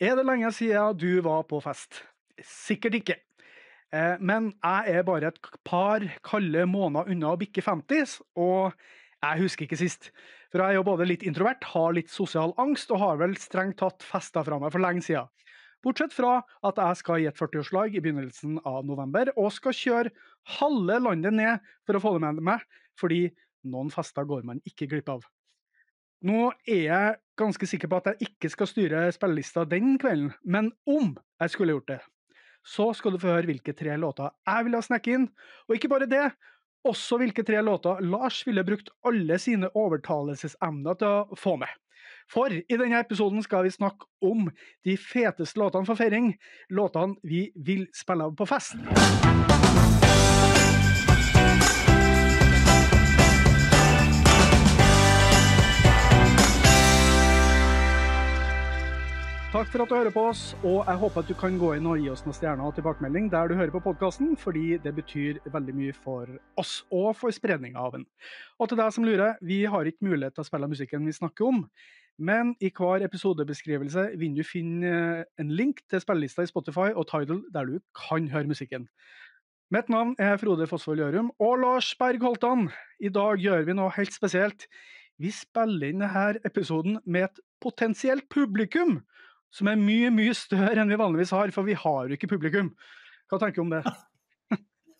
Er det lenge siden du var på fest? Sikkert ikke. Eh, Men jeg er bare et par kalde måneder unna å bikke 50, og jeg husker ikke sist. For jeg er jo både litt introvert, har litt sosial angst, og har vel strengt tatt festa fra meg for lenge siden. Bortsett fra at jeg skal i et 40-årslag i begynnelsen av november, og skal kjøre halve landet ned for å få det med meg, fordi noen fester går man ikke glipp av. Nå er jeg ganske sikker på at jeg ikke skal styre spillelista den kvelden, men om jeg skulle gjort det, så skal du få høre hvilke tre låter jeg ville ha snekket inn, og ikke bare det, også hvilke tre låter Lars ville brukt alle sine overtalelsesemner til å få med. For i denne episoden skal vi snakke om de feteste låtene for feiring, låtene vi vil spille av på fest. Takk for at du hører på oss, og jeg håper at du kan gå inn og gi oss noen stjerner og tilbakemelding der du hører på podkasten, fordi det betyr veldig mye for oss og for spredninga av den. Og til deg som lurer, vi har ikke mulighet til å spille musikken vi snakker om, men i hver episodebeskrivelse vil du finne en link til spillelista i Spotify og Tidal der du kan høre musikken. Mitt navn er Frode Fosvold Gjørum og Lars Berg Holtan. I dag gjør vi noe helt spesielt. Vi spiller inn denne episoden med et potensielt publikum som er mye, mye større enn vi vanligvis har, for vi har jo ikke publikum. Hva tenker du om det?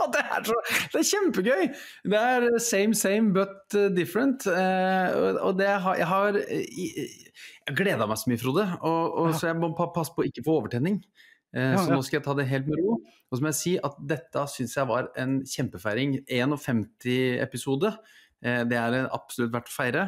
Ja, det, er så, det er kjempegøy! Det er same, same but uh, different. Eh, og- har, jeg har Jeg gleda meg så mye, Frode, og, og, Ja. så jeg må passe på å ikke få overtenning. Eh, Ja, så nå skal jeg ta det helt med ro. Og så må jeg si at dette syns jeg var en kjempefeiring. 51-episode. Eh, det er absolutt verdt å feire.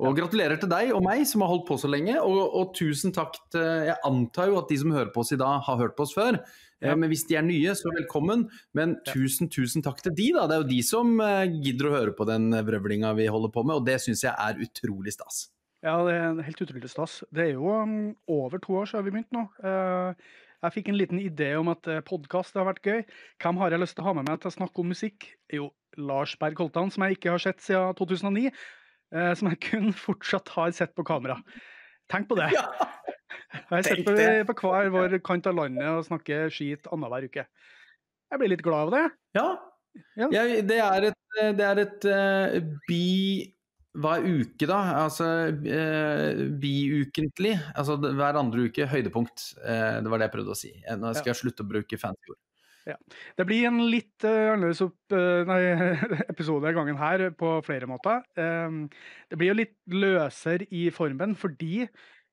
Og gratulerer til deg og meg som har holdt på så lenge, og, og tusen takk til Jeg antar jo at de som hører på oss i dag, har hørt på oss før. Eh, Ja. Men hvis de er nye, så velkommen. Men tusen, tusen takk til de, da. Det er jo de som eh, gidder å høre på den vrøvlinga vi holder på med, og det syns jeg er utrolig stas. Ja, det er helt utrolig stas. Det er jo um, over to år siden vi begynte nå. Eh, jeg fikk en liten idé om at podkast har vært gøy. Hvem har jeg lyst til å ha med meg til å snakke om musikk? Jo, Lars Berg Holtan, som jeg ikke har sett siden 2009. eh, som jeg kun fortsatt har sett på kamera. Tenk på det. Jeg har sett på, på hver vår kant av landet og snakker skit annenhver uke. Jeg blir litt glad av det. Ja. Ja. ja det er et, det er et uh, bi hver uke, da. Altså eh, biukentlig. Altså hver andre uke høydepunkt. Eh, det var det jeg prøvde å si. Eh, Nå skal jeg slutte å bruke fancy ord. Det blir en litt uh, annerledes opp, uh, nei, episode gangen her på flere måter. Um, det blir jo litt løsere i formen fordi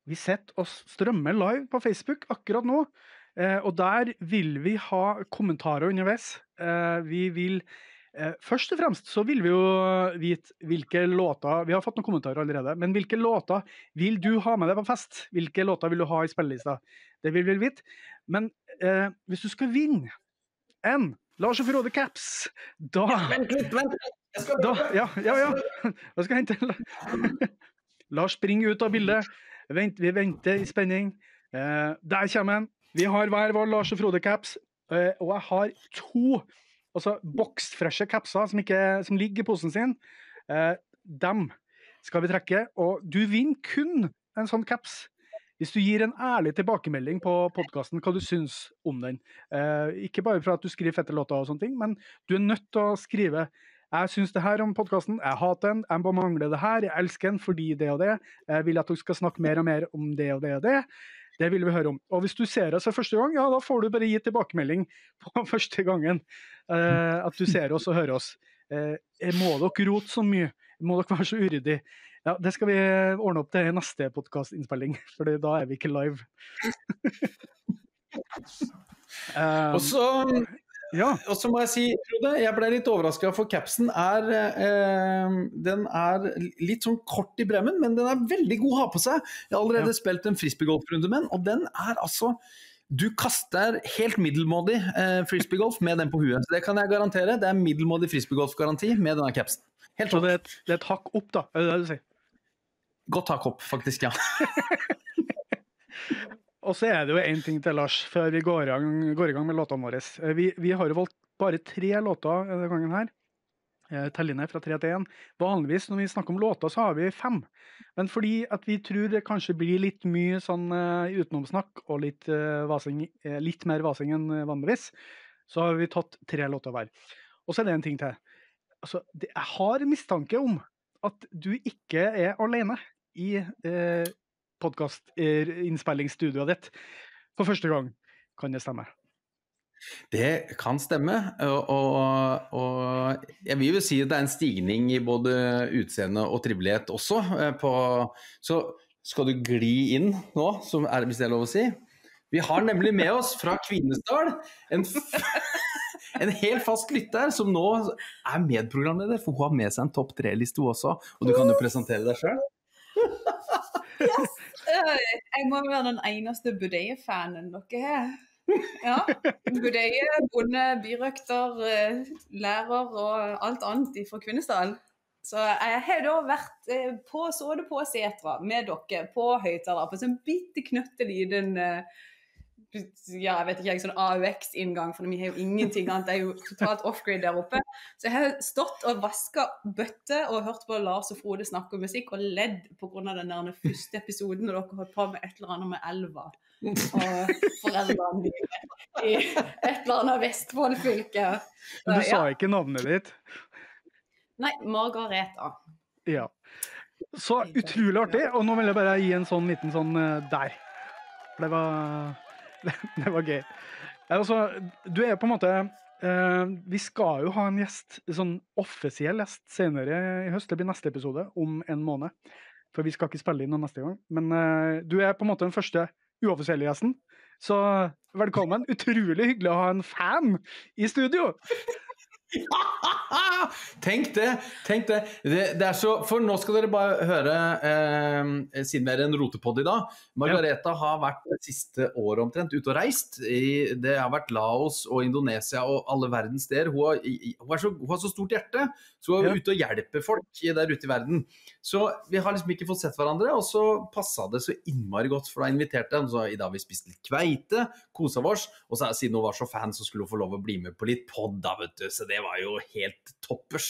vi sitter og strømmer live på Facebook akkurat nå. Uh, og der vil vi ha kommentarer underveis. Vi vil Først og fremst så vil vi jo vite hvilke låter Vi har fått noen kommentarer allerede, men hvilke låter vil du ha med deg på fest? Hvilke låter vil du ha i spillelista? Det vil vi vite. Men hvis du skal vinne en Lars og Frode Caps, da Vent litt, vent! Jeg skal da, ja, ja, ja. Da skal jeg hente Lars springer ut av bildet. Vent, vi venter i spenning. Eh, der kommer han. Vi har hver vår Lars og Frode-caps, eh, og jeg har to altså boksfreshe capser som, ikke, som ligger i posen sin. Eh, dem skal vi trekke, og du vinner kun en sånn caps hvis du gir en ærlig tilbakemelding på podkasten hva du syns om den. Eh, ikke bare for at du skriver fette låter, og sånne ting, men du er nødt til å skrive jeg syns det her om podkasten, jeg hater den, jeg bare mangler det her, jeg elsker den fordi det og det. Jeg vil at dere skal snakke mer og mer om det og det og det. Det vil vi høre om. Og hvis du ser oss for første gang, ja, da får du bare gi tilbakemelding på første gangen eh, at du ser oss og hører oss. Eh, må dere rote så mye? Må dere være så uryddige? Ja, det skal vi ordne opp til i neste podkastinnspilling, for da er vi ikke live. um, Og så ja. Og så må jeg si, Frode, jeg ble litt overraska, for capsen er eh, Den er litt sånn kort i bremmen, men den er veldig god å ha på seg. Jeg har allerede Ja. spilt en frisbeegolfrunde med den, og den er altså Du kaster helt middelmådig eh, frisbeegolf med den på huet. Så det kan jeg garantere. Det er middelmådig frisbeegolfgaranti med denne capsen. Helt Så det er, et, det er et hakk opp, da, er det det du sier? Godt tak opp, faktisk. ja. Og så er det jo én ting til, Lars, før vi går i gang, går i gang med låtene våre. Eh, Vi, vi har jo valgt bare tre låter denne gangen her. Teller telle ned fra tre til én. Vanligvis når vi snakker om låter, så har vi fem. Men fordi at vi tror det kanskje blir litt mye sånn uh, utenomsnakk og litt, uh, vasing, uh, litt mer vasing enn eh, vanligvis, så har vi tatt tre låter hver. Og så er det en ting til. Altså, det, jeg har mistanke om at du ikke er alene i eh, podkastinnspillingsstudioet ditt for første gang. Kan det stemme? Det kan stemme, og, og, og jeg vil jo si at det er en stigning i både utseende og trivelighet også. eh, På, så skal du gli inn nå, som er, hvis det er lov å si. Vi har nemlig med oss fra Kvinesdal en, en helt fast lytter som nå er medprogramleder, for hun har med seg en topp tre-liste også. Og du kan jo presentere deg sjøl. Øh, Jeg må være den eneste Budeie-fanen dere har. Ja. Budeie, bonde, byrøkter, eh, lærer og alt annet fra Kvinesdal. Så jeg har da vært på på Såde på setra med dere på høyttaler på sånn bitte knøtteliten eh, ja, jeg vet ikke, jeg, sånn AUX-inngang, for vi har jo ingenting annet. Det er jo totalt off-grid der oppe. Så jeg har stått og vaska bøtter og hørt på Lars og Frode snakke om musikk og ledd pga. den der første episoden når dere holdt på med et eller annet med elva og foreldrene dine i et eller annet Vestfold-fylke. Du Så, sa ja. ikke navnet ditt. Nei, Margareta. Ja. Så utrolig artig. Og nå vil jeg bare gi en sånn liten sånn eh, der. For det var Det var gøy. Altså, du er på en måte eh, Vi skal jo ha en gjest, sånn offisiell gjest senere i høst. Det blir neste episode om en måned. For vi skal ikke spille inn noe neste gang. Men eh, du er på en måte den første uoffisielle gjesten. Så velkommen. Utrolig hyggelig å ha en fan i studio. tenk det! tenk det. det! Det er så, For nå skal dere bare høre, eh, siden vi er en rotepod i dag Margareta har vært det siste året omtrent ute og reist. I, det har vært Laos og Indonesia og alle verdens steder. Hun, hun, så- hun har så stort hjerte, så hun er Ja. ute og hjelper folk der ute i verden. Så vi har liksom ikke fått sett hverandre, og så passa det så innmari godt, for da inviterte jeg henne. Så i dag har vi spist litt kveite, kosa oss, og så, siden hun var så fan, så skulle hun få lov å bli med på litt pod, da, vet du. Så det var jo helt toppers.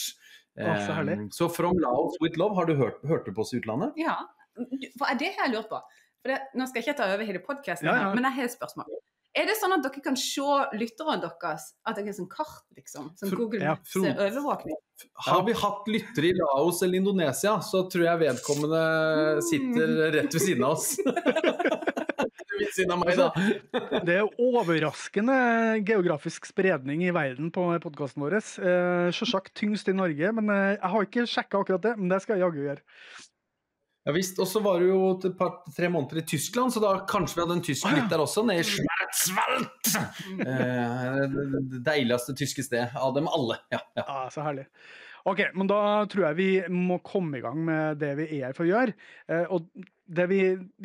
Oh, så. Eh, så From Laos with Love, har du hørt, hørt det på oss i utlandet? Ja, for det har jeg lurt på. For det, nå skal jeg ikke ta over hele podkasten, Ja, ja. men jeg har et spørsmål. Er det sånn at dere kan se lytterne deres? At dere er sånn kart, liksom? Sånn Google ja, Fro- Maps-overvåkning? Har vi hatt lyttere i Laos eller Indonesia, så tror jeg vedkommende sitter rett ved siden av oss. siden av meg, da. Det er overraskende geografisk spredning i verden på podkasten vår. Eh, Selvsagt tyngst i Norge, men eh, jeg har ikke sjekka akkurat det. Men det skal jeg jaggu gjøre. Ja visst. Og så var du jo et par-tre måneder i Tyskland, så da kanskje vi hadde en tysk litt der også, nede i Schwarzwald. Eh, det deiligste tyske sted av dem alle. Ja, ja. Ja, Så herlig. Ok, men da tror jeg vi må komme i gang med det vi er her for å gjøre. Eh, og det vi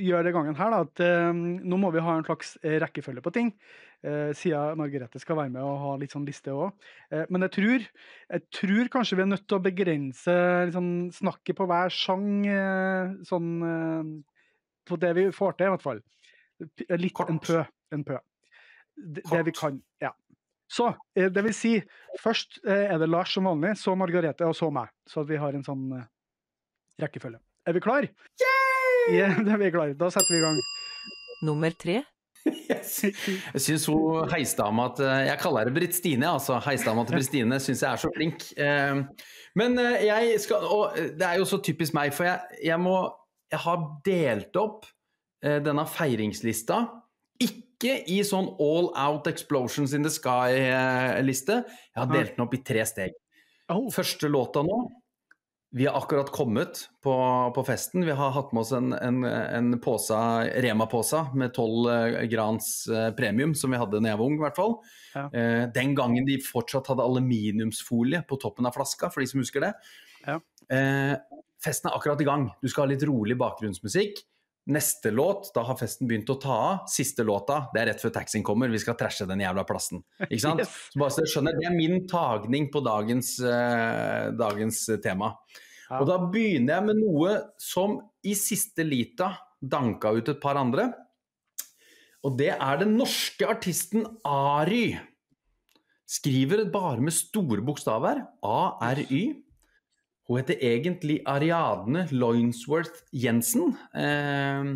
gjør denne gangen her, da, at eh, nå må vi ha en slags rekkefølge på ting. Eh, siden Margrethe skal være med og ha litt sånn liste òg. Eh, men jeg tror, jeg tror kanskje vi er nødt til å begrense liksom, snakket på hver sang, eh, sånn eh, På det vi får til, i hvert fall. Litt Kort. en pø. En pø. Det, det vi kan. Ja. Så eh, det vil si, først eh, er det Lars som vanlig, så Margarete, og så meg. Så at vi har en sånn eh, rekkefølge. Er vi klar? Ja, det er vi klare. Da setter vi i gang. Nummer tre. Jeg syns hun heisdama at eh, Jeg kaller henne Britt Stine, altså. Heisdama til Britt Stine syns jeg er så flink. Eh, Men eh, jeg skal Og det er jo så typisk meg, for jeg, jeg må Jeg har delt opp eh, denne feiringslista. Ikke i sånn all out explosions in the sky-liste. Jeg har delt den opp i tre steg. Første låta nå Vi har akkurat kommet på, på festen. Vi har hatt med oss en, en, en påse, Rema-pose med 12 grans eh, premium, som vi hadde da jeg var ung, i hvert fall. Ja. Eh, den gangen de fortsatt hadde aluminiumsfolie på toppen av flaska, for de som husker det. Ja. Eh, festen er akkurat i gang. Du skal ha litt rolig bakgrunnsmusikk. Neste låt, da har festen begynt å ta av. Siste låta, det er rett før taxien kommer. Vi skal trashe den jævla plassen. Ikke sant? Yes. Så bare så dere skjønner, Det er min tagning på dagens, eh, dagens tema. Ja. Og da begynner jeg med noe som i siste lita danka ut et par andre. Og det er den norske artisten Ary. Skriver bare med store bokstaver. A-R-Y. Hun heter egentlig Ariadne Loinsworth Jensen. Eh,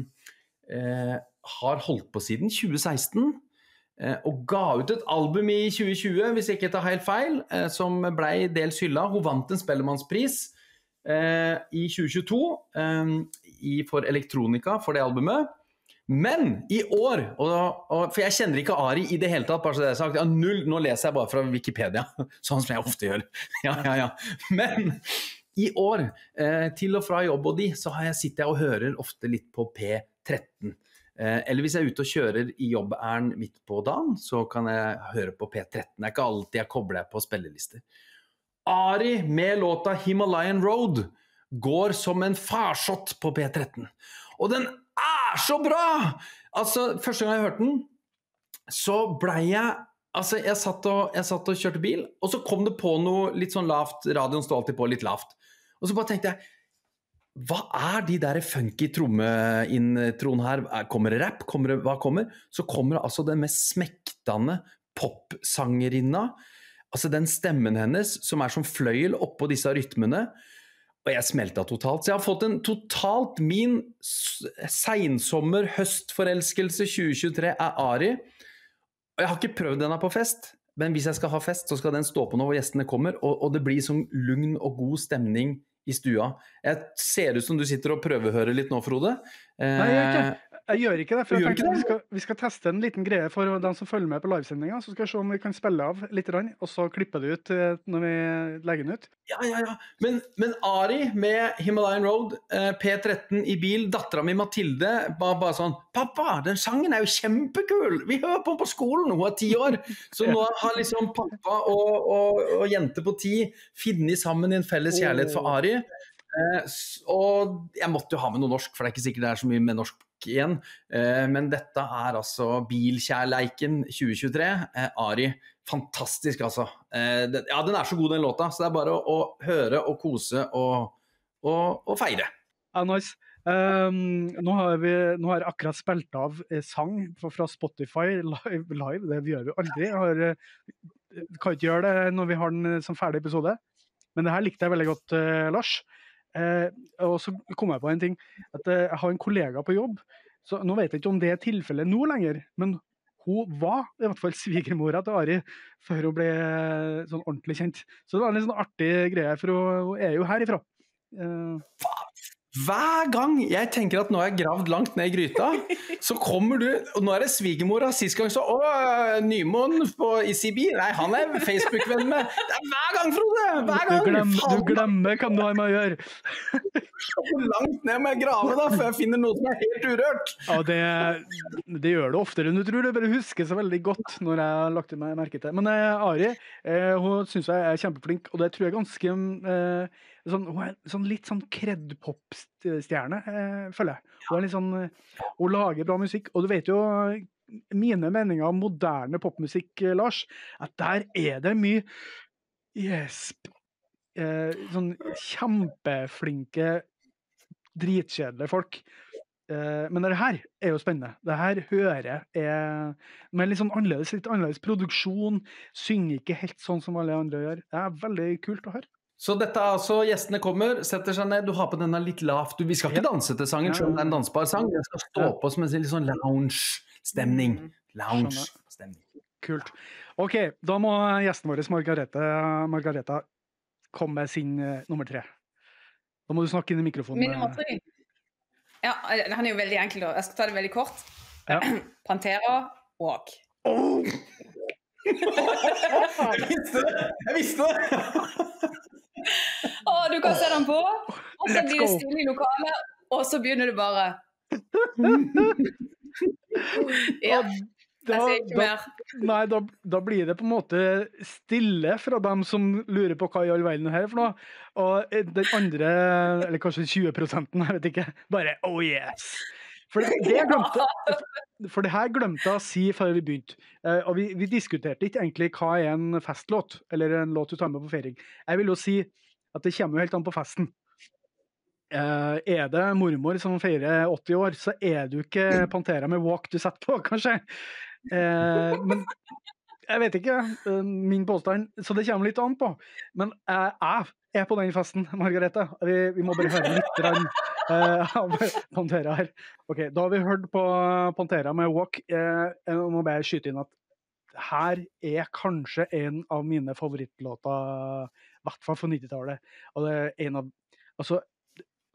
eh, har holdt på siden 2016. Eh, og ga ut et album i 2020, hvis jeg ikke tar helt feil, eh, som ble dels hylla. Hun vant en Spellemannspris i 2022 eh, for elektronika for det albumet. Men i år og, og, For jeg kjenner ikke Ari i det hele tatt. bare så det er sagt. Ja, null, Nå leser jeg bare fra Wikipedia, sånn som jeg ofte gjør. Ja, ja, ja. Men i år, eh, til og fra jobb og de, så jeg, sitter jeg og hører ofte litt på P13. Eh, eller hvis jeg er ute og kjører i jobbæren midt på dagen, så kan jeg høre på P13. Det er ikke alltid jeg kobler på spillelister. Ari med låta 'Himalayan Road' går som en farsott på P13. Og den er så bra! Altså, Første gang jeg hørte den, så blei jeg Altså, jeg satt, og, jeg satt, og, kjørte bil, og så kom det på noe litt sånn lavt. Radioen står alltid på litt lavt. Og så bare tenkte jeg hva er de der funky trommeintroene her? Kommer det rap? Kommer det, hva kommer? Så kommer det altså den mest smektende popsangerinna. Altså den stemmen hennes som er som fløyel oppå disse rytmene. Og jeg smelta totalt. Så jeg har fått en totalt min seinsommer-høstforelskelse 2023 er Ari. Og jeg har ikke prøvd denne på fest, men hvis jeg skal ha fest, så skal den stå på nå hvor gjestene kommer, og, og det blir sånn lugn og god stemning i stua. Jeg ser ut som du sitter og prøvehører litt nå, Frode. Nei, jeg gjør ikke, jeg gjør ikke det. for jeg tenkte vi skal, vi skal, teste en liten greie for dem som følger med på livesendinga. Så skal vi se om vi kan spille av litt, og så klippe det ut eh, når vi legger den ut. Ja, ja, ja. Men, men Ari med Himalayan Road, eh, P13 i bil, dattera mi Mathilde bare, bare sånn 'Pappa, den sangen er jo kjempekul! Vi hører på den på skolen! Hun er ti år!' Så nå har liksom pappa og, og, og jente på ti funnet sammen i en felles kjærlighet for Ari. Eh, og jeg måtte jo ha med noe norsk, for det er ikke sikkert det er så mye med norsk igjen. Eh, men dette er altså Bilkjærleiken 2023. Eh, Ari, fantastisk, altså. Eh, ja, den er så god, den låta. Så det er bare å, å høre og kose og, og, og feire. Ja, nice. Um, nå, har vi, nå har jeg akkurat spilt av sang fra Spotify live. live. Det gjør vi aldri. Jeg har, kan ikke gjøre det når vi har den som ferdig episode. Men det her likte jeg veldig godt, Lars. Eh, og så kom jeg på en ting. At eh, jeg har en kollega på jobb. så Nå vet jeg ikke om det er tilfellet nå lenger, men hun var i hvert fall svigermora til Ari før hun ble eh, sånn ordentlig kjent. Så det var en litt sånn artig greie, for hun, hun er jo herifra. Eh, hver gang jeg tenker at nå har jeg gravd langt ned i gryta, så kommer du Og nå er det svigermora. Sist gang så Å, Nymoen i CB? Nei, han er Facebook-venn med Det er hver gang, Frode! Hver gang! Du glemmer, du glemmer hva du har med å gjøre. Hvor langt ned må jeg grave da, før jeg finner noe som er helt urørt? Ja, det, det gjør du oftere enn du tror. Du bare husker så veldig godt når jeg har lagt meg merke til Men eh, Ari eh, hun syns jeg er kjempeflink, og det tror jeg ganske eh, sånn, Hun er sånn litt sånn kred-pop-stjerne, eh, føler jeg. Hun, er litt sånn, eh, hun lager bra musikk. Og du vet jo mine meninger om moderne popmusikk, eh, Lars, at der er det mye yes, eh, sånn kjempeflinke, dritkjedelige folk. Eh, men det her er jo spennende. Det her hører jeg med litt sånn annerledes, litt annerledes produksjon. Synger ikke helt sånn som alle andre gjør. Det er veldig kult å høre. Så dette er altså, Gjestene kommer, setter seg ned, du har på denne litt lavt Vi skal ikke danse til sangen, selv om det er en dansbar sang. Den skal stå på som en litt sånn lounge-stemning. Mm. Lounge-stemning. Kult. OK, da må gjesten vår Margarete, Margareta komme med sin uh, nummer tre. Da må du snakke inn i mikrofonen. Min nummer tre? Ja, han er jo veldig enkel. Jeg skal ta det veldig kort. Ja. Pantera Walk. Oh! jeg visste det! Jeg visste det! Å, du kan se den på, og så blir det stille i lokalet, og så begynner du bare Ja. Da, da, nei, da, da, blir det på en måte stille fra dem som lurer på hva i all verden er her for noe. Og den andre, eller kanskje 20 jeg vet ikke, bare oh yes. For det, det, glemte, for det her glemte jeg å si før vi begynte. Uh, og vi, vi, diskuterte ikke egentlig hva er en festlåt, eller en låt du tar med på feiring. Jeg vil jo si at det kommer jo helt an på festen. Uh, er det mormor som feirer 80 år, så er du ikke Pantera med Walk du setter på, kanskje. Uh, men Jeg vet ikke, eh, min påstand, så det kommer litt an på. Men jeg, jeg er på den festen, Margarete. Vi, vi må bare høre litt rann, eh, av Pantera her. Ok, Da har vi hørt på Pantera med Walk. Eh, jeg må bare skyte inn at her er kanskje en av mine favorittlåter, i hvert fall for 90-tallet. Og det er en av Altså,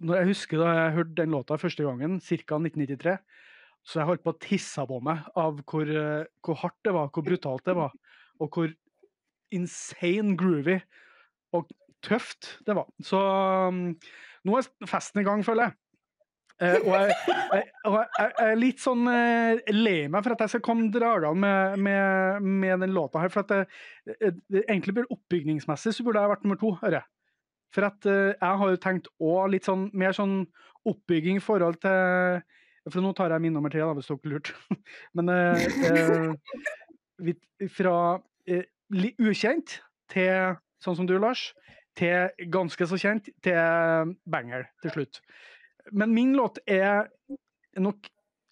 når jeg husker da jeg hørte den låta første gangen, ca. 1993, så jeg holdt på å tisse på meg av hvor, eh, hvor hardt det var, hvor brutalt det var, og hvor insane groovy og tøft det var. Så um, nå er festen i gang, føler jeg. Uh, og jeg, jeg, jeg, jeg litt sånn uh, lei meg for at jeg skal komme dragende med, med, med, den låta her. For at det, det, egentlig burde oppbygningsmessig så burde jeg vært nummer to, hører jeg. For at uh, jeg har jo tenkt òg litt sånn mer sånn oppbygging i forhold til For nå tar jeg min nummer tre, da, hvis dere lurte. Men uh, fra eh, ukjent til sånn som du, Lars, til ganske så kjent, til banger til slutt. Men min låt er nok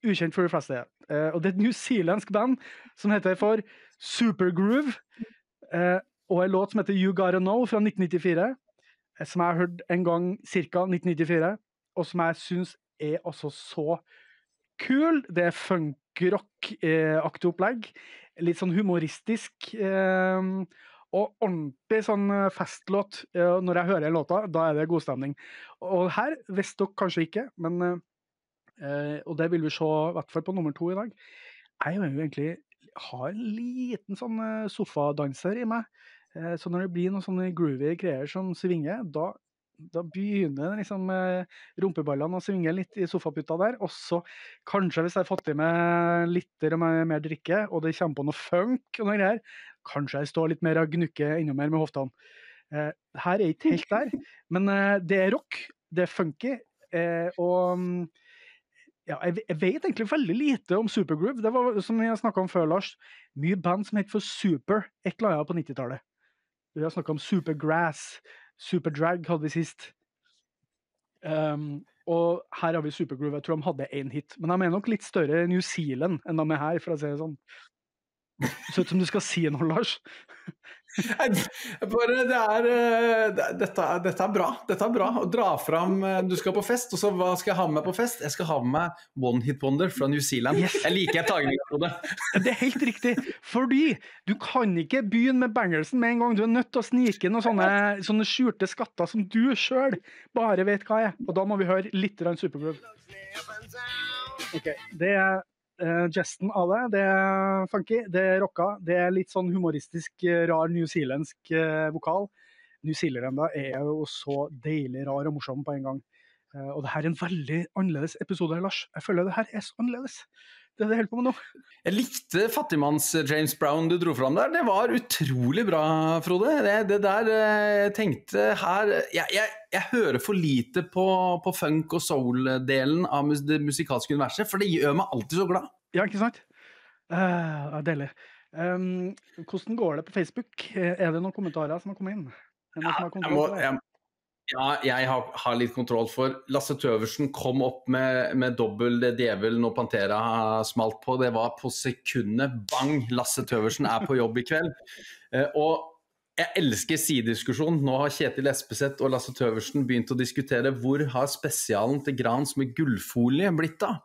ukjent for de fleste. Eh, og det er et newzealandsk band som heter for Supergroove. Eh, og en låt som heter You Gotta Know fra 1994 som jeg har hørt en gang ca. 1994, og som jeg syns er altså så kul. Det er funk-rock-aktig opplegg. Litt sånn humoristisk. Eh, og ordentlig sånn eh, festlåt. Når jeg hører låta, da er det god stemning. Og her visste dere kanskje ikke, men eh, Og det vil vi se i hvert fall på nummer to i dag. Jeg er jo egentlig har en liten sånn sofadanser i meg. Eh, så når det blir noen sånne groovy greier som svinger, da, da begynner liksom eh, rumpeballene å svinge litt i sofaputa der. Og så kanskje, hvis jeg har fått i meg litt mer, drikke, og det kommer på noe funk og noe greier, kanskje jeg står litt mer og gnukker enda mer med hoftene. Eh, her er ikke helt der, men det er rock, det er funky, og mm, ja, jeg, jeg, vet egentlig veldig lite om Supergroove. Det var som vi har snakka om før, Lars. Mye band som het for Super et eller annet på 90-tallet. Vi har snakka om Supergrass. Superdrag hadde vi sist. Um, og her har vi Supergroove. Jeg tror de hadde én hit. Men de er nok litt større New Zealand enn de er her, for å si det sånn. Ser ut som du skal si noe, Lars. Bare, det er, det, dette, dette, er bra. Dette er bra. Å dra fram eh, Du skal på fest, og så hva skal jeg ha med meg på fest? Jeg skal ha med meg One Hit Wonder fra New Zealand. Yes. Jeg liker tagningen. Det Det er helt riktig. Fordi du kan ikke begynne med bangersen med en gang. Du er nødt til å snike inn noen sånne, sånne skjulte skatter som du sjøl bare vet hva er. Og da må vi høre litt Supergroove. Okay, det er uh, gesten av det. Det er funky, det er rocka. Det er litt sånn humoristisk, eh, rar newzealandsk uh, vokal. Newzealerne er jo så deilig rar og morsom på en gang. Uh, og det her er en veldig annerledes episode, Lars. Jeg føler det her er så annerledes. Det jeg holder på med nå. Jeg likte fattigmanns-James Brown du dro fram der. Det var utrolig bra, Frode. Det, det der jeg tenkte her jeg, jeg, jeg, hører for lite på, på funk- og soul-delen av det musikalske universet, for det gjør meg alltid så glad. Ja, ikke sant? Uh, deilig. Um, hvordan går det på Facebook? Er det noen kommentarer som har kommet inn? Ja, jeg, må, jeg, ja, jeg har, har, litt kontroll for Lasse Tøversen kom opp med, med dobbel djevel når Pantera smalt på. Det var på sekundet bang! Lasse Tøversen er på jobb i kveld. Uh, og jeg elsker sidediskusjon. Nå har Kjetil Espeseth og Lasse Tøversen begynt å diskutere hvor har spesialen til Grans med gullfolie blitt av.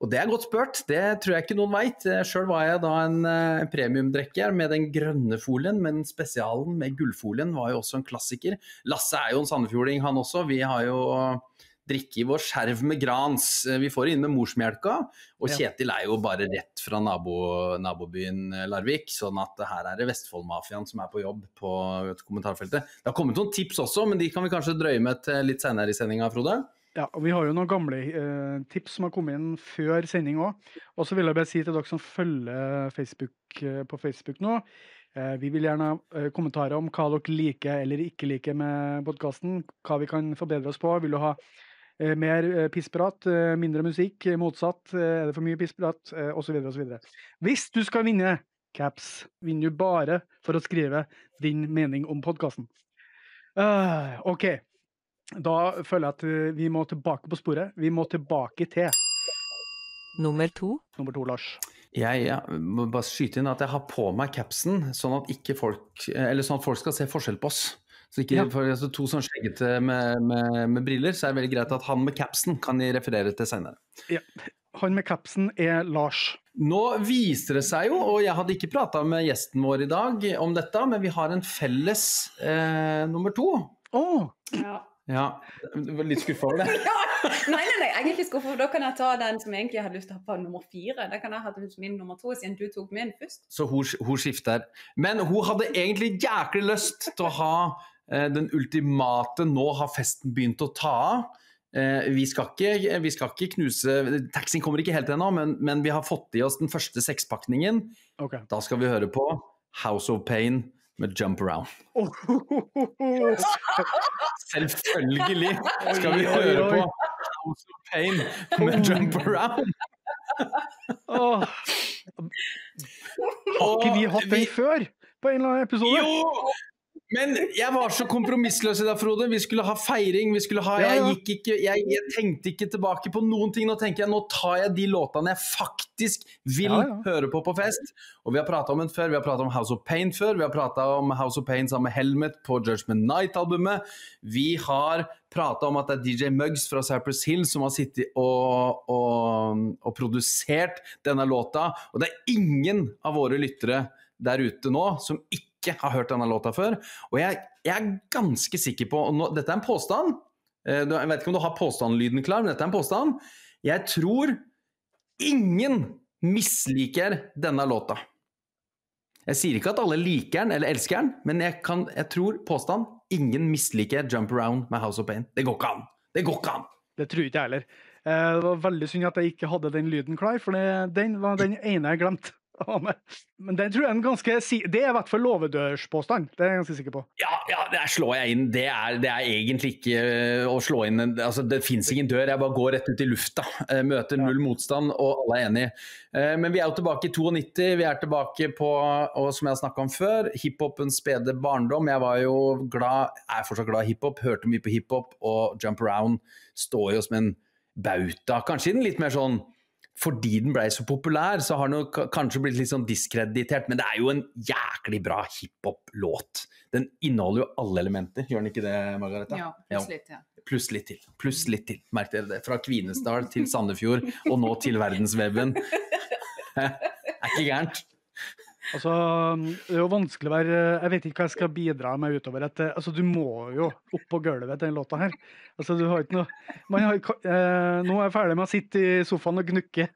Og det er godt spurt, det tror jeg ikke noen veit. Sjøl var jeg da en, en eh, premiumdrekker med den grønne folien, men spesialen med gullfolien var jo også en klassiker. Lasse er jo en sandefjording, han også. Vi har jo drikke i vår skjerv med Grans. Vi får det inn med morsmelka. Og Kjetil er jo bare rett fra nabo, nabobyen Larvik, sånn at her er det Vestfoldmafiaen som er på jobb på kommentarfeltet. Det har kommet noen tips også, men de kan vi kanskje drøye med til litt senere i sendinga, Frode? Ja, og Vi har jo noen gamle eh, tips som har kommet inn før sending òg. Og så vil jeg bare si til dere som følger Facebook eh, på Facebook nå, eh, vi vil gjerne ha eh, kommentarer om hva dere liker eller ikke liker med podkasten. Hva vi kan forbedre oss på. Vil du ha eh, mer eh, pissprat, mindre musikk, motsatt? er det for mye pissprat? Eh, osv. osv. Hvis du skal vinne caps, vinner du bare for å skrive din mening om podkasten. Uh, OK. Da føler jeg at eh, vi må tilbake på sporet. Vi må tilbake til Nummer to. Nummer to, Lars. Jeg, jeg må bare skyte inn at jeg har på meg capsen, sånn at, ikke folk, eller sånn at folk skal se forskjell på oss. Så ikke, Ja. for altså, To sånn skjeggete med, med, med briller, så er det veldig greit at han med capsen kan de referere til senere. Han med capsen er Lars. Nå viser det seg jo, og jeg hadde ikke prata med gjesten vår i dag om dette, men vi har en felles eh, nummer to. Oh. Ja. Ja, du var litt skuffa over det? Nei, nei, nei, jeg er ikke skuffa. for Da kan jeg ta den som jeg egentlig hadde lyst til å ha på nummer fire. Da kan jeg ha den som min nummer to, siden du tok min først. Så hun, hun skifter. Men hun hadde egentlig jæklig lyst til å ha eh, den ultimate 'nå har festen begynt å ta av'. Eh, vi, skal ikke, vi skal ikke knuse Taxien kommer ikke helt ennå, men, men vi har fått i oss den første sekspakningen. Okay. Da skal vi høre på House of Pain med Jump Around. Selvfølgelig skal vi høre på House of Pain med Jump Around. Har ikke vi hatt den før? På en eller annen episode? Jo! Men jeg var så kompromissløs i dag, Frode. Vi skulle ha feiring. Vi skulle ha, jeg, ikke, jeg, jeg tenkte ikke tilbake på noen ting. Nå tenker jeg, nå tar jeg de låtene jeg faktisk vil Ja, ja. høre på på fest. Og vi har prata om den før. Vi har prata om House of Pain før. Vi har prata om House of Pain sammen med Helmet på Judgment Night-albumet. Vi har prata om at det er DJ Muggs fra Cypress Hill som har sittet og, og, og produsert denne låta. Og det er ingen av våre lyttere der ute nå som ikke har hørt denne låta før. Og jeg, jeg er ganske sikker på nå, Dette er en påstand. Eh, Jeg vet ikke om du har påstandlyden klar, men dette er en påstand. Jeg tror ingen misliker denne låta. Jeg sier ikke at alle liker den eller elsker den, men jeg, kan, jeg tror påstand ingen misliker Jump Around med House of Pain. Det går ikke an! Det går ikke an! Det tror ikke jeg heller. Eh, Det var veldig synd at jeg ikke hadde den lyden klar, for den var den ene jeg glemte. Men den tror jeg er en ganske Det er i hvert fall låvedørspåstand. Det er jeg ganske sikker på. Ja, ja, der slår jeg inn. Det er, det er egentlig ikke øh, å slå inn en, altså, Det fins ingen dør, jeg bare går rett ut i lufta. Eh, Møter null motstand, og alle er enige. Eh, Men vi er jo tilbake i 92. Vi er tilbake på, og som jeg har snakka om før, hiphopens spede barndom. Jeg var jo glad, er fortsatt glad i hiphop, hørte mye på hiphop, og Jump Around står jo som en bauta. Kanskje i den litt mer sånn fordi den ble så populær, så har den jo kanskje blitt litt sånn diskreditert, men det er jo en jæklig bra hiphop-låt. Den inneholder jo alle elementer, gjør den ikke det, Margareta? Ja, plutselig. Ja. Pluss litt til. Pluss litt til. Merk dere det. Fra Kvinesdal til Sandefjord, og nå til verdensveven. er ikke gærent. Altså, det er jo vanskelig å være Jeg vet ikke hva jeg skal bidra med utover. At, eh, altså, du må jo opp på gulvet til den låta her. Altså, du har ikke noe man har, eh, Nå er jeg ferdig med å sitte i sofaen og gnukke.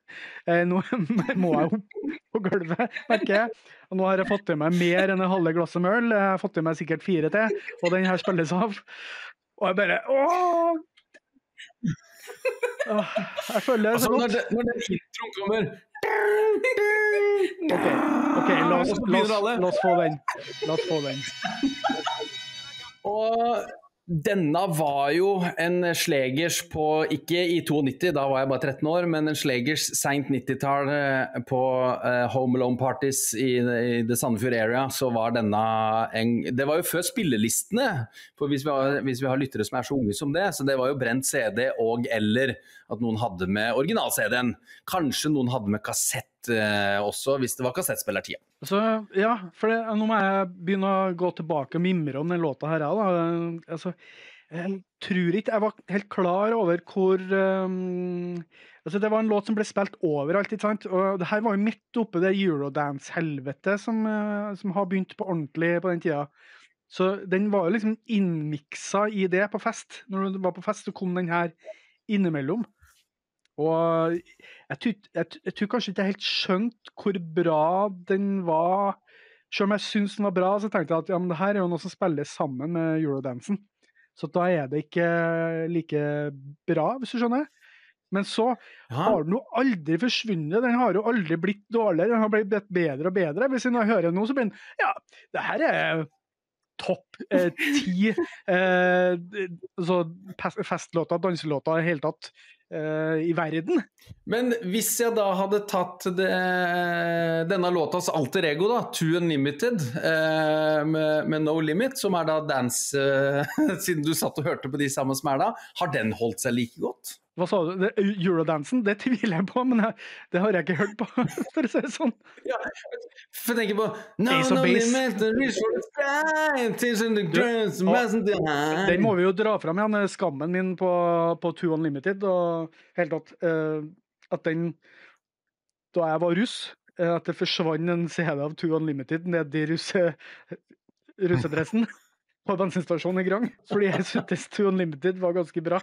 Eh, nå må jeg opp på gulvet, merker jeg. Og nå har jeg fått i meg mer enn en halve glass med øl. Jeg har fått i meg sikkert fire til, og den her spilles av. Og jeg bare Åh! Jeg føler det Altså, så når, godt. det, når den introen kommer OK, ok, la oss, la, oss, la oss få den. La oss få den. Og denne var jo en slegers på, ikke i 92, da var jeg bare 13 år, men en slegers seint 90-tall eh, på uh, Home Alone Parties i, i The Sandefjord area. Så var denne en Det var jo før spillelistene, for hvis vi, har, hvis vi har lyttere som er så unge som det, så det var jo brent CD og eller at noen hadde med original-CD-en. Kanskje noen hadde med kassett eh, også, hvis det var kassettspillertida. Så, ja, for det, nå må jeg begynne å gå tilbake og mimre om den låta her. Da. Altså, jeg tror ikke jeg var helt klar over hvor um, altså Det var en låt som ble spilt overalt. ikke sant? Og det her var jo midt oppe det eurodance-helvetet som, eh, som har begynt på ordentlig på den tida. Så den var jo liksom innmiksa i det på fest. Når du var på fest, så kom den her innimellom. Og jeg tror, jeg, jeg tror kanskje ikke jeg helt skjønte hvor bra den var. Selv om jeg syntes den var bra, så tenkte jeg at ja, men det her er jo noe som spiller sammen med eurodansen. Så da er det ikke like bra, hvis du skjønner. Men så har den jo aldri forsvunnet. Den har jo aldri blitt dårligere. Den har blitt bedre og bedre. Hvis jeg hører den nå, så blir den Ja, det her er topp eh, ti eh, eh, festlåter, danselåter i det hele tatt i verden. Men hvis jeg da hadde tatt det, denne låtas alter ego, da, To Unlimited, eh, med, med No Limit, som er da dance eh, Siden du satt og hørte på de samme som er da, har den holdt seg like godt? Hva sa du? Det, Eurodansen, det tviler jeg på, men jeg, det har jeg ikke hørt på, for å si det sånn. Ja, for jeg tenker på no, no. Den må vi jo dra fram igjen, eh, skammen min på, på Two Unlimited. Og helt tatt eh, at den Da jeg var russ, eh, at det forsvant en CD av Two Unlimited nedi russe, russedressen på bensinstasjonen i Grang. Fordi jeg syntes Two Unlimited var ganske bra.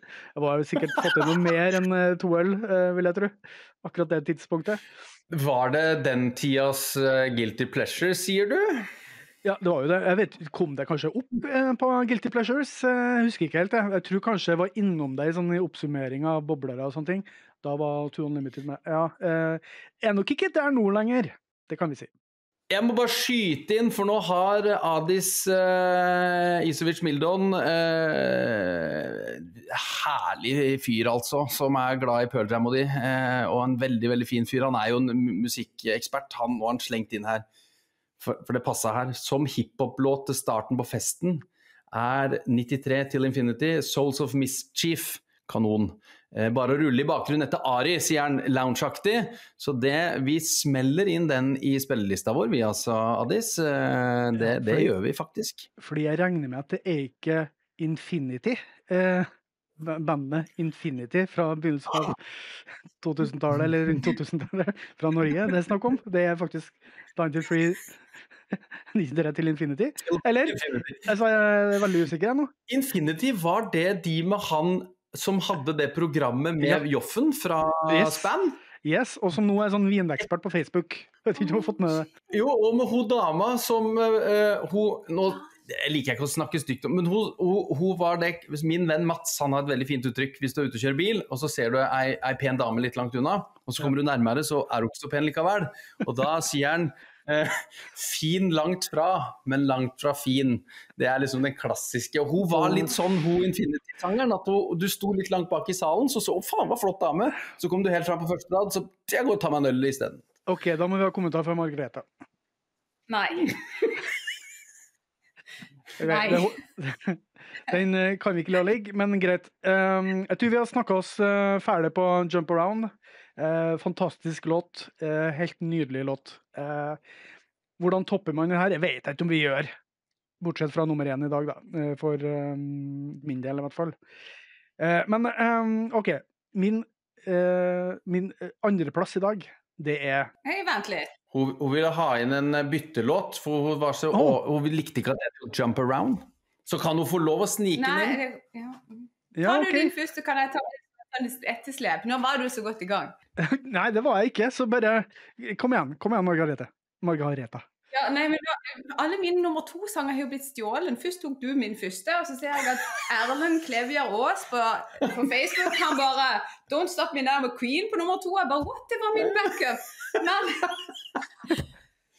Jeg var sikkert fått i noe mer enn eh, to øl, eh, vil jeg tro. Akkurat det tidspunktet. Var det den tidas eh, guilty pleasure, sier du? Ja, det var jo det. Jeg vet, Kom det kanskje opp på Guilty Pleasures? Jeg husker ikke helt. Jeg, jeg tror kanskje jeg var innom det i sånn i oppsummering av boblere og sånne ting. Da var Two Unlimited med. Ja, jeg er nok ikke der nå lenger. Det kan vi si. Jeg må bare skyte inn, for nå har Adis eh, Isovic Mildon eh, Herlig fyr, altså, som er glad i Pearl Jam og de. eh, og en veldig veldig fin fyr. Han er jo en musikkekspert, han og han slengt inn her. For, for det passa her. Som hiphop-låt til starten på festen er 93 til Infinity, Souls of Mischief, kanon. Eh, bare å rulle i bakgrunnen etter Ari, sier han loungeaktig. Så det, vi smeller inn den i spillelista vår, vi altså, Addis. Det, det, det fordi- gjør vi faktisk. Fordi jeg regner med at det er ikke Infinity. Eh, bandet Infinity fra begynnelsen av 2000-tallet, eller rundt 2000-tallet, fra Norge det er snakk om. Det er faktisk 93 93 til Infinity. Eller? Altså, jeg er veldig usikker jeg nå. Infinity, var det de med han som hadde det programmet med Ja. Joffen fra Yes. Span? Yes, og som nå er sånn vinekspert på Facebook. Vet ikke om du har fått med det. Jo, og med hun dama som uh, hun, Nå jeg liker jeg ikke å snakke stygt om, men hun, hun, hun var det Min venn Mats han har et veldig fint uttrykk hvis du er ute og kjører bil, og så ser du ei, ei pen dame litt langt unna, og så kommer du nærmere, så er hun ikke så pen likevel. Og da sier han fin langt fra, men langt fra fin. Det er liksom den klassiske. Og hun var litt sånn, hun Infinity-sangeren, at hun, du sto litt langt bak i salen, så så faen, hva flott dame. Så kom du helt fram på første rad, så jeg går og tar meg en øl isteden. OK, da må vi ha kommentar fra Margrethe. Nei. Det- Den eh, kan vi ikke la ligge, men greit. Um, jeg tror vi har snakka oss uh, ferdig på Jump Around. Eh, fantastisk låt. eh, helt nydelig låt. Eh, hvordan topper man det her? Jeg vet ikke om vi gjør. Bortsett fra nummer én i dag, da. for um, min del, i hvert fall. Eh, men um, OK. Min, uh, min andreplass i dag, det er Hei, vent litt. Hun, hun ville ha inn en byttelåt, for hun, var så, oh. hun, hun likte ikke at det het Jump Around. Så kan hun få lov å snike Nei, inn. det, ja. Ja, Tar du okay. din først, så kan jeg ta etterslep. Nå var du så godt i gang. Nei, det var jeg ikke, så bare Kom igjen, kom igjen, Margarete. Margareta. Ja, nei, men da, Alle mine nummer to-sanger har jo blitt stjålet. Først tok du min første, og så ser jeg at Erlend Klevjar Aas på, på Facebook han bare 'Don't Stop Me Now' med Queen på nummer to. Jeg bare What? Det var min backup! Men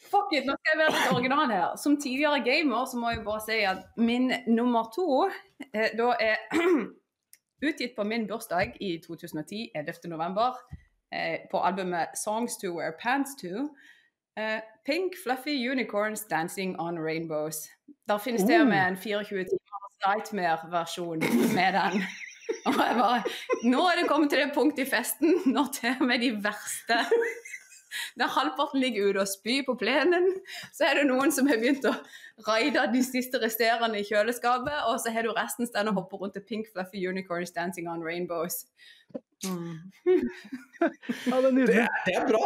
Fuck it, nå skal jeg være litt original her. Som tidligere gamer så må jeg bare si at min nummer to eh, da er utgitt på min bursdag i 2010, 11. november, eh, på albumet 'Songs to Wear Pants To'. Eh, Pink Fluffy Unicorns Dancing on Rainbows. Der finnes det med en 24 timers Nightmare-versjon med den. Og jeg bare Nå er det kommet til det punktet i festen når til og med de verste Der halvparten ligger ute og spyr på plenen, så er det noen som har begynt å raide de siste resterende i kjøleskapet, og så har du resten stående og hopper rundt til Pink Fluffy Unicorns Dancing on Rainbows. Mm. Ja, det er Det, er- det er bra,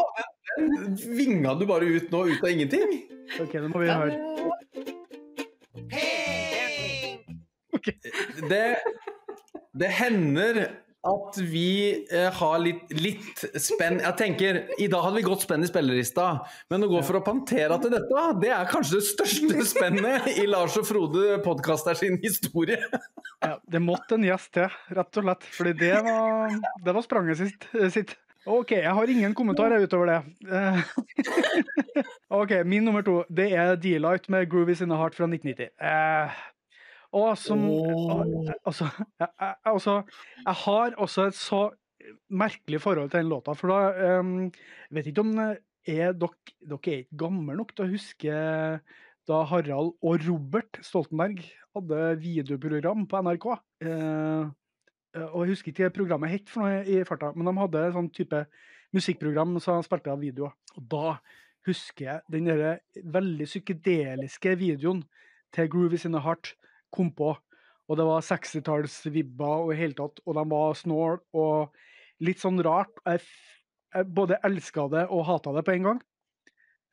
men den vinga du bare ut nå, ut av ingenting. OK, nå må vi høre. Det, det hender at vi eh, har litt, litt spenn Jeg tenker, I dag hadde vi godt spenn i spillerlista, men å gå for å Pantera til dette, det er kanskje det største spennet i Lars og Frode podkaster sin historie. Ja, det måtte en gjest til, rett og slett. Fordi det var, det var spranget sitt. sitt. OK, jeg har ingen kommentarer utover det. Eh, OK, min nummer to det er D-Light med 'Groovies in A Heart' fra 1990. Eh, og som altså, jeg, jeg, altså, jeg har også et så merkelig forhold til den låta, for da um, Vet ikke om eh, er dere, dere er ikke gamle nok til å huske da Harald og Robert Stoltenberg hadde videoprogram på NRK. Eh, eh, og jeg husker ikke programmet het for noe i farta, men de hadde en sånn type musikkprogram som spilte av videoer. Og da husker jeg den der veldig psykedeliske videoen til Groove is in the Heart kom på. Og det var 60-tallsvibber og i hele tatt, og de var snål og litt sånn rart. Jeg, jeg både elska det og hata det på en gang.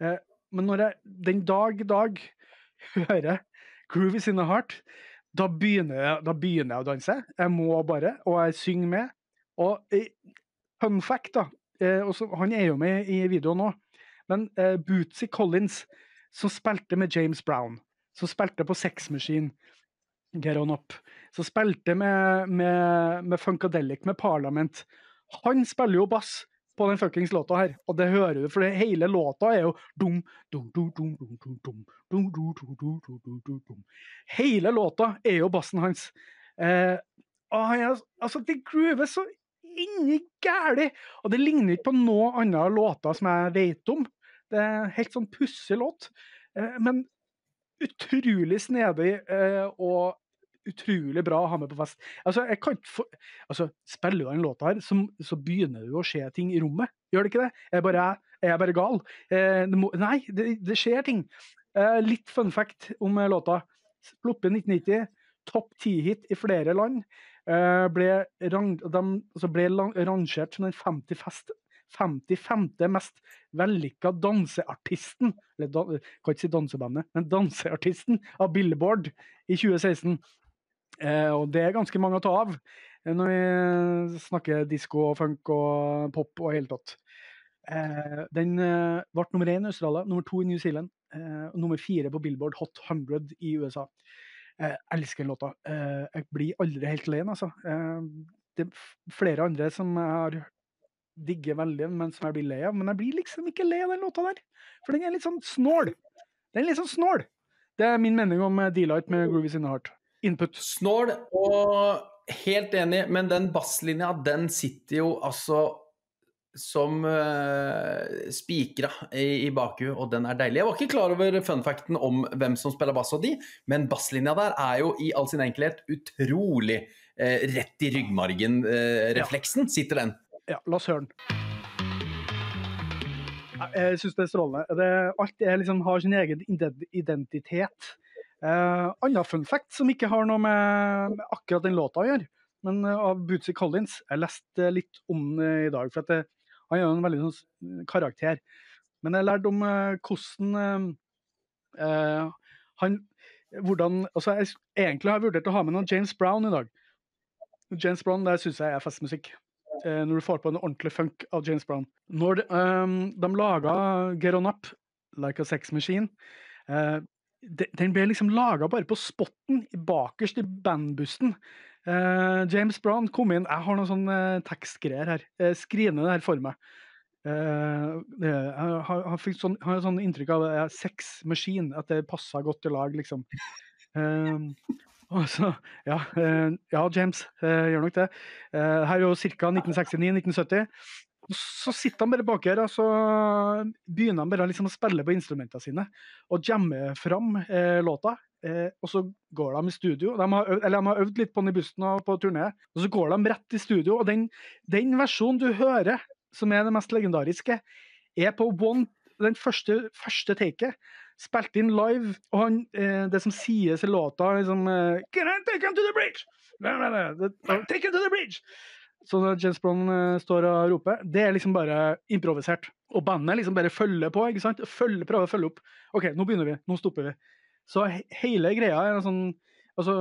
Eh, men når jeg den dag i dag hører Groove is in the Heart, da begynner, jeg, da begynner jeg å danse. Jeg må bare, og jeg synger med. Og eh, fun fact, da. Eh, også, han er jo med i videoen nå. Men eh, Bootsy Collins, som spilte med James Brown, som spilte på Sex Machine, Get On Up, som spilte med, med, med Funkadelic, med Parliament. Han spiller jo bass på den fuckings låta her, og det hører du, for hele låta er jo dum, dum, dum, dum, dum, dum. Hele låta er jo bassen hans. Eh, han, altså, det groover så inni gæli! Og det ligner ikke på noen andre låter som jeg vet om. Det er en helt sånn pussig låt. Eh, men utrolig snedig eh, og utrolig bra å ha med på fest. Altså, jeg kan ikke få, altså, Spiller du den låta her, så, så begynner du å skje ting i rommet. Gjør det ikke det? Jeg bare, er jeg bare gal? Eh, det må, nei, det, det, skjer ting. Eh, litt fun fact om eh, låta. Ploppe 1990, topp ti-hit i flere land. Eh, ble, rang, de, altså ble rangert som den 50 fest, 55. mest vellykka danseartisten eller da, kan ikke si dansebandet, men danseartisten av Billboard i 2016. Eh, og det er ganske mange å ta av eh, når vi snakker disko og funk og pop og hele tatt. Eh, den eh, ble nummer én i Australia, nummer to i New Zealand eh, og nummer fire på Billboard Hot 100 i USA. Jeg elsker den låta. Eh, jeg blir aldri helt alene, altså. det er flere andre som jeg har digger veldig, men som jeg blir lei av. Men jeg blir liksom ikke lei av den låta der, for den er litt sånn snål. Den er litt sånn snål. Det er min mening om Delight med Groovy in Heart input. Snål og helt enig, men den basslinja, den sitter jo altså som uh, spikra i, i bakhuet, og den er deilig. Jeg var ikke klar over funfacten om hvem som spiller bass og de, men basslinja der er jo i all sin enkelhet utrolig uh, rett i ryggmargen-refleksen, uh, sitter den. Ja, la oss høre den. Jeg syns det er strålende. Det, alt er liksom, har sin egen identitet. Eh, Anna fun fact som ikke har noe med, med akkurat den låta å gjøre, men uh, av Bootsy Collins. Jeg leste litt om den i dag, for det, han er jo en veldig sånn karakter. Men jeg lærte om eh, hvordan eh, han hvordan, altså jeg, Egentlig har jeg vurdert å ha med noen James Brown i dag. James Brown det syns jeg er festmusikk. Uh, når du får på en ordentlig funk av James Brown. Når de, um, de laga Get On Up, Like a Sex Machine, uh, den ble liksom laga bare på spotten, bakerst i bandbussen. Eh, James Brown kom inn Jeg har noen sånne uh, tekstgreier her. Uh, skriv ned det her for meg. Uh, jeg har, har, sånn, har sånn inntrykk av uh, sex machine, at det passer godt i lag, liksom. Så, ja, ja, James, gjør nok det. her er jo ca. 1969-1970 så sitter han bare bak her og så begynner han bare liksom å spille på instrumentene sine og jamme fram eh, låta. Eh, og så går de i studio. De har, øvd, eller de har øvd litt på den i bussen og på turné. Og så går de rett i studio, og den, den versjonen du hører, som er det mest legendariske, er på one, den første, første taket. Spilt inn live, og han, eh, det som sies i låta, liksom eh, Can I take him to the bridge? Take him to the bridge! Så James Brown uh, står og roper, det er liksom bare improvisert. Og bandet liksom bare følger på. ikke sant? Følger, prøver å følge opp. OK, nå begynner vi. Nå stopper vi. Så he hele greia er sånn altså,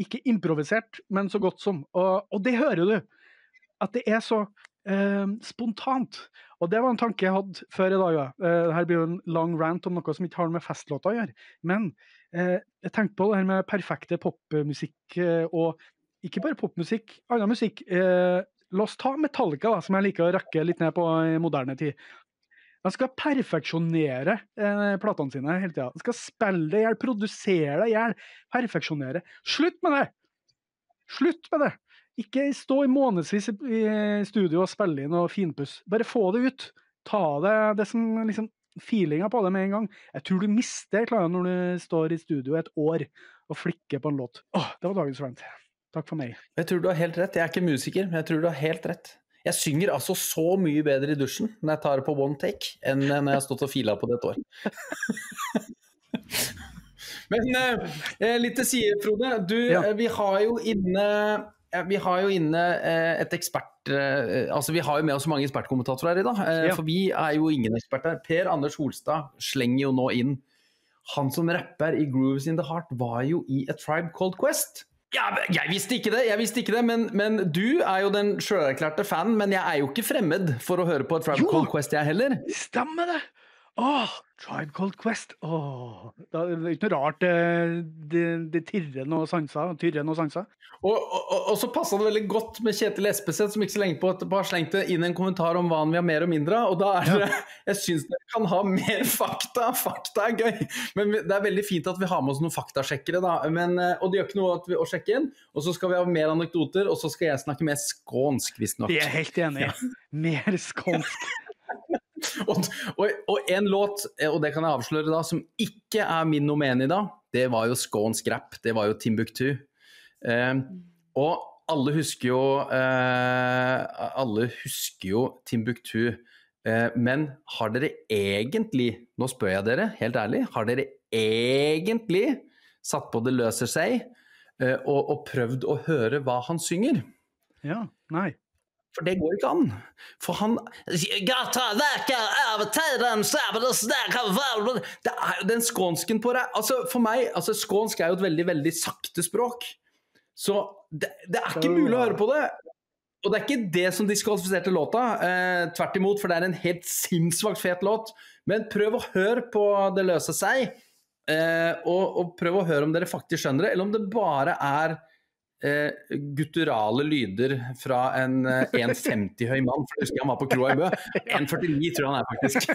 Ikke improvisert, men så godt som. Og, og det hører du. At det er så eh, spontant. Og det var en tanke jeg hadde før i dag. Uh, her blir jo en lang rant om noe som ikke har noe med festlåter å gjøre. Men uh, jeg tenkte på det her med perfekte popmusikk og ikke bare popmusikk, annen musikk. La oss ta Metallica, da, som jeg liker å rekke litt ned på i moderne tid. De skal perfeksjonere platene sine hele tida. De skal spille det i hjel, produsere det i hjel, perfeksjonere. Slutt med det! Slutt med det! Ikke stå i månedsvis i studio og spille inn og finpuss. Bare få det ut. Ta det, det som liksom feelinga på det med en gang. Jeg tror du mister Klara, når du står i studio et år og flikker på en låt. Åh, det var dagens rant. Takk for meg. Jeg tror du har helt rett. Jeg er ikke musiker, men jeg tror du har helt rett. Jeg synger altså så mye bedre i dusjen når jeg tar det på one take, enn når jeg har stått og fila på det et år. Men eh, litt til side, Frode. Du, Ja. eh, vi har jo inne eh, vi har jo inne eh, et ekspert... eh, Altså, vi har jo med oss mange ekspertkommentatorer her i dag. eh, Ja. For vi er jo ingen eksperter. Per Anders Holstad slenger jo nå inn Han som rapper i Grooves in the Heart, var jo i A Tribe Called Quest. Ja, jeg visste ikke det, jeg visste ikke det, men, men du er jo den sjølerklærte fanen. Men jeg er jo ikke fremmed for å høre på A Tribe Jo. Called Quest, jeg heller. Stemmer det! Åh, Tribe Cold Quest. Åh, det er ikke noe rart det, det, det tirrer noe sanser. Tyrrer noe sanser. Og, og, og så passa det veldig godt med Kjetil Espeseth, som ikke så lenge på etterpå har slengt inn en kommentar om hva han vil ha mer og mindre av. Og da er det Jeg syns dere kan ha mer fakta. Fakta er gøy. Men det er veldig fint at vi har med oss noen faktasjekkere, da. Men, eh, og det gjør ikke noe vi, å sjekke inn. Og så skal vi ha mer anekdoter, og så skal jeg snakke mer skånsk, visstnok. Det er jeg helt enig i. Mer skånsk. Og, og, og en låt, eh, og det kan jeg avsløre da, som ikke er min nomen i dag, det var jo Skåns Scrap. Det var jo Timbuktu. Eh, og alle husker jo eh, Alle husker jo Timbuktu. Eh, men har dere egentlig, nå spør jeg dere helt ærlig, har dere egentlig satt på Det løser seg eh, og, og prøvd å høre hva han synger? Ja, nei. For det går ikke an. For han Gata tiden, Det er jo den skånsken på deg altså For meg, altså skånsk er jo et veldig, veldig sakte språk. Så det, det er ikke mulig å høre på det. Og det er ikke det som diskvalifiserte låta. Eh, tvert imot, for det er en helt sinnssvakt fet låt. Men prøv å høre på Det løser seg, eh, og, og prøv å høre om dere faktisk skjønner det, eller om det bare er eh, gutturale lyder fra en eh, 1,50 høy mann. For jeg husker han var på kroa i Bø. 1,49 tror jeg han er faktisk.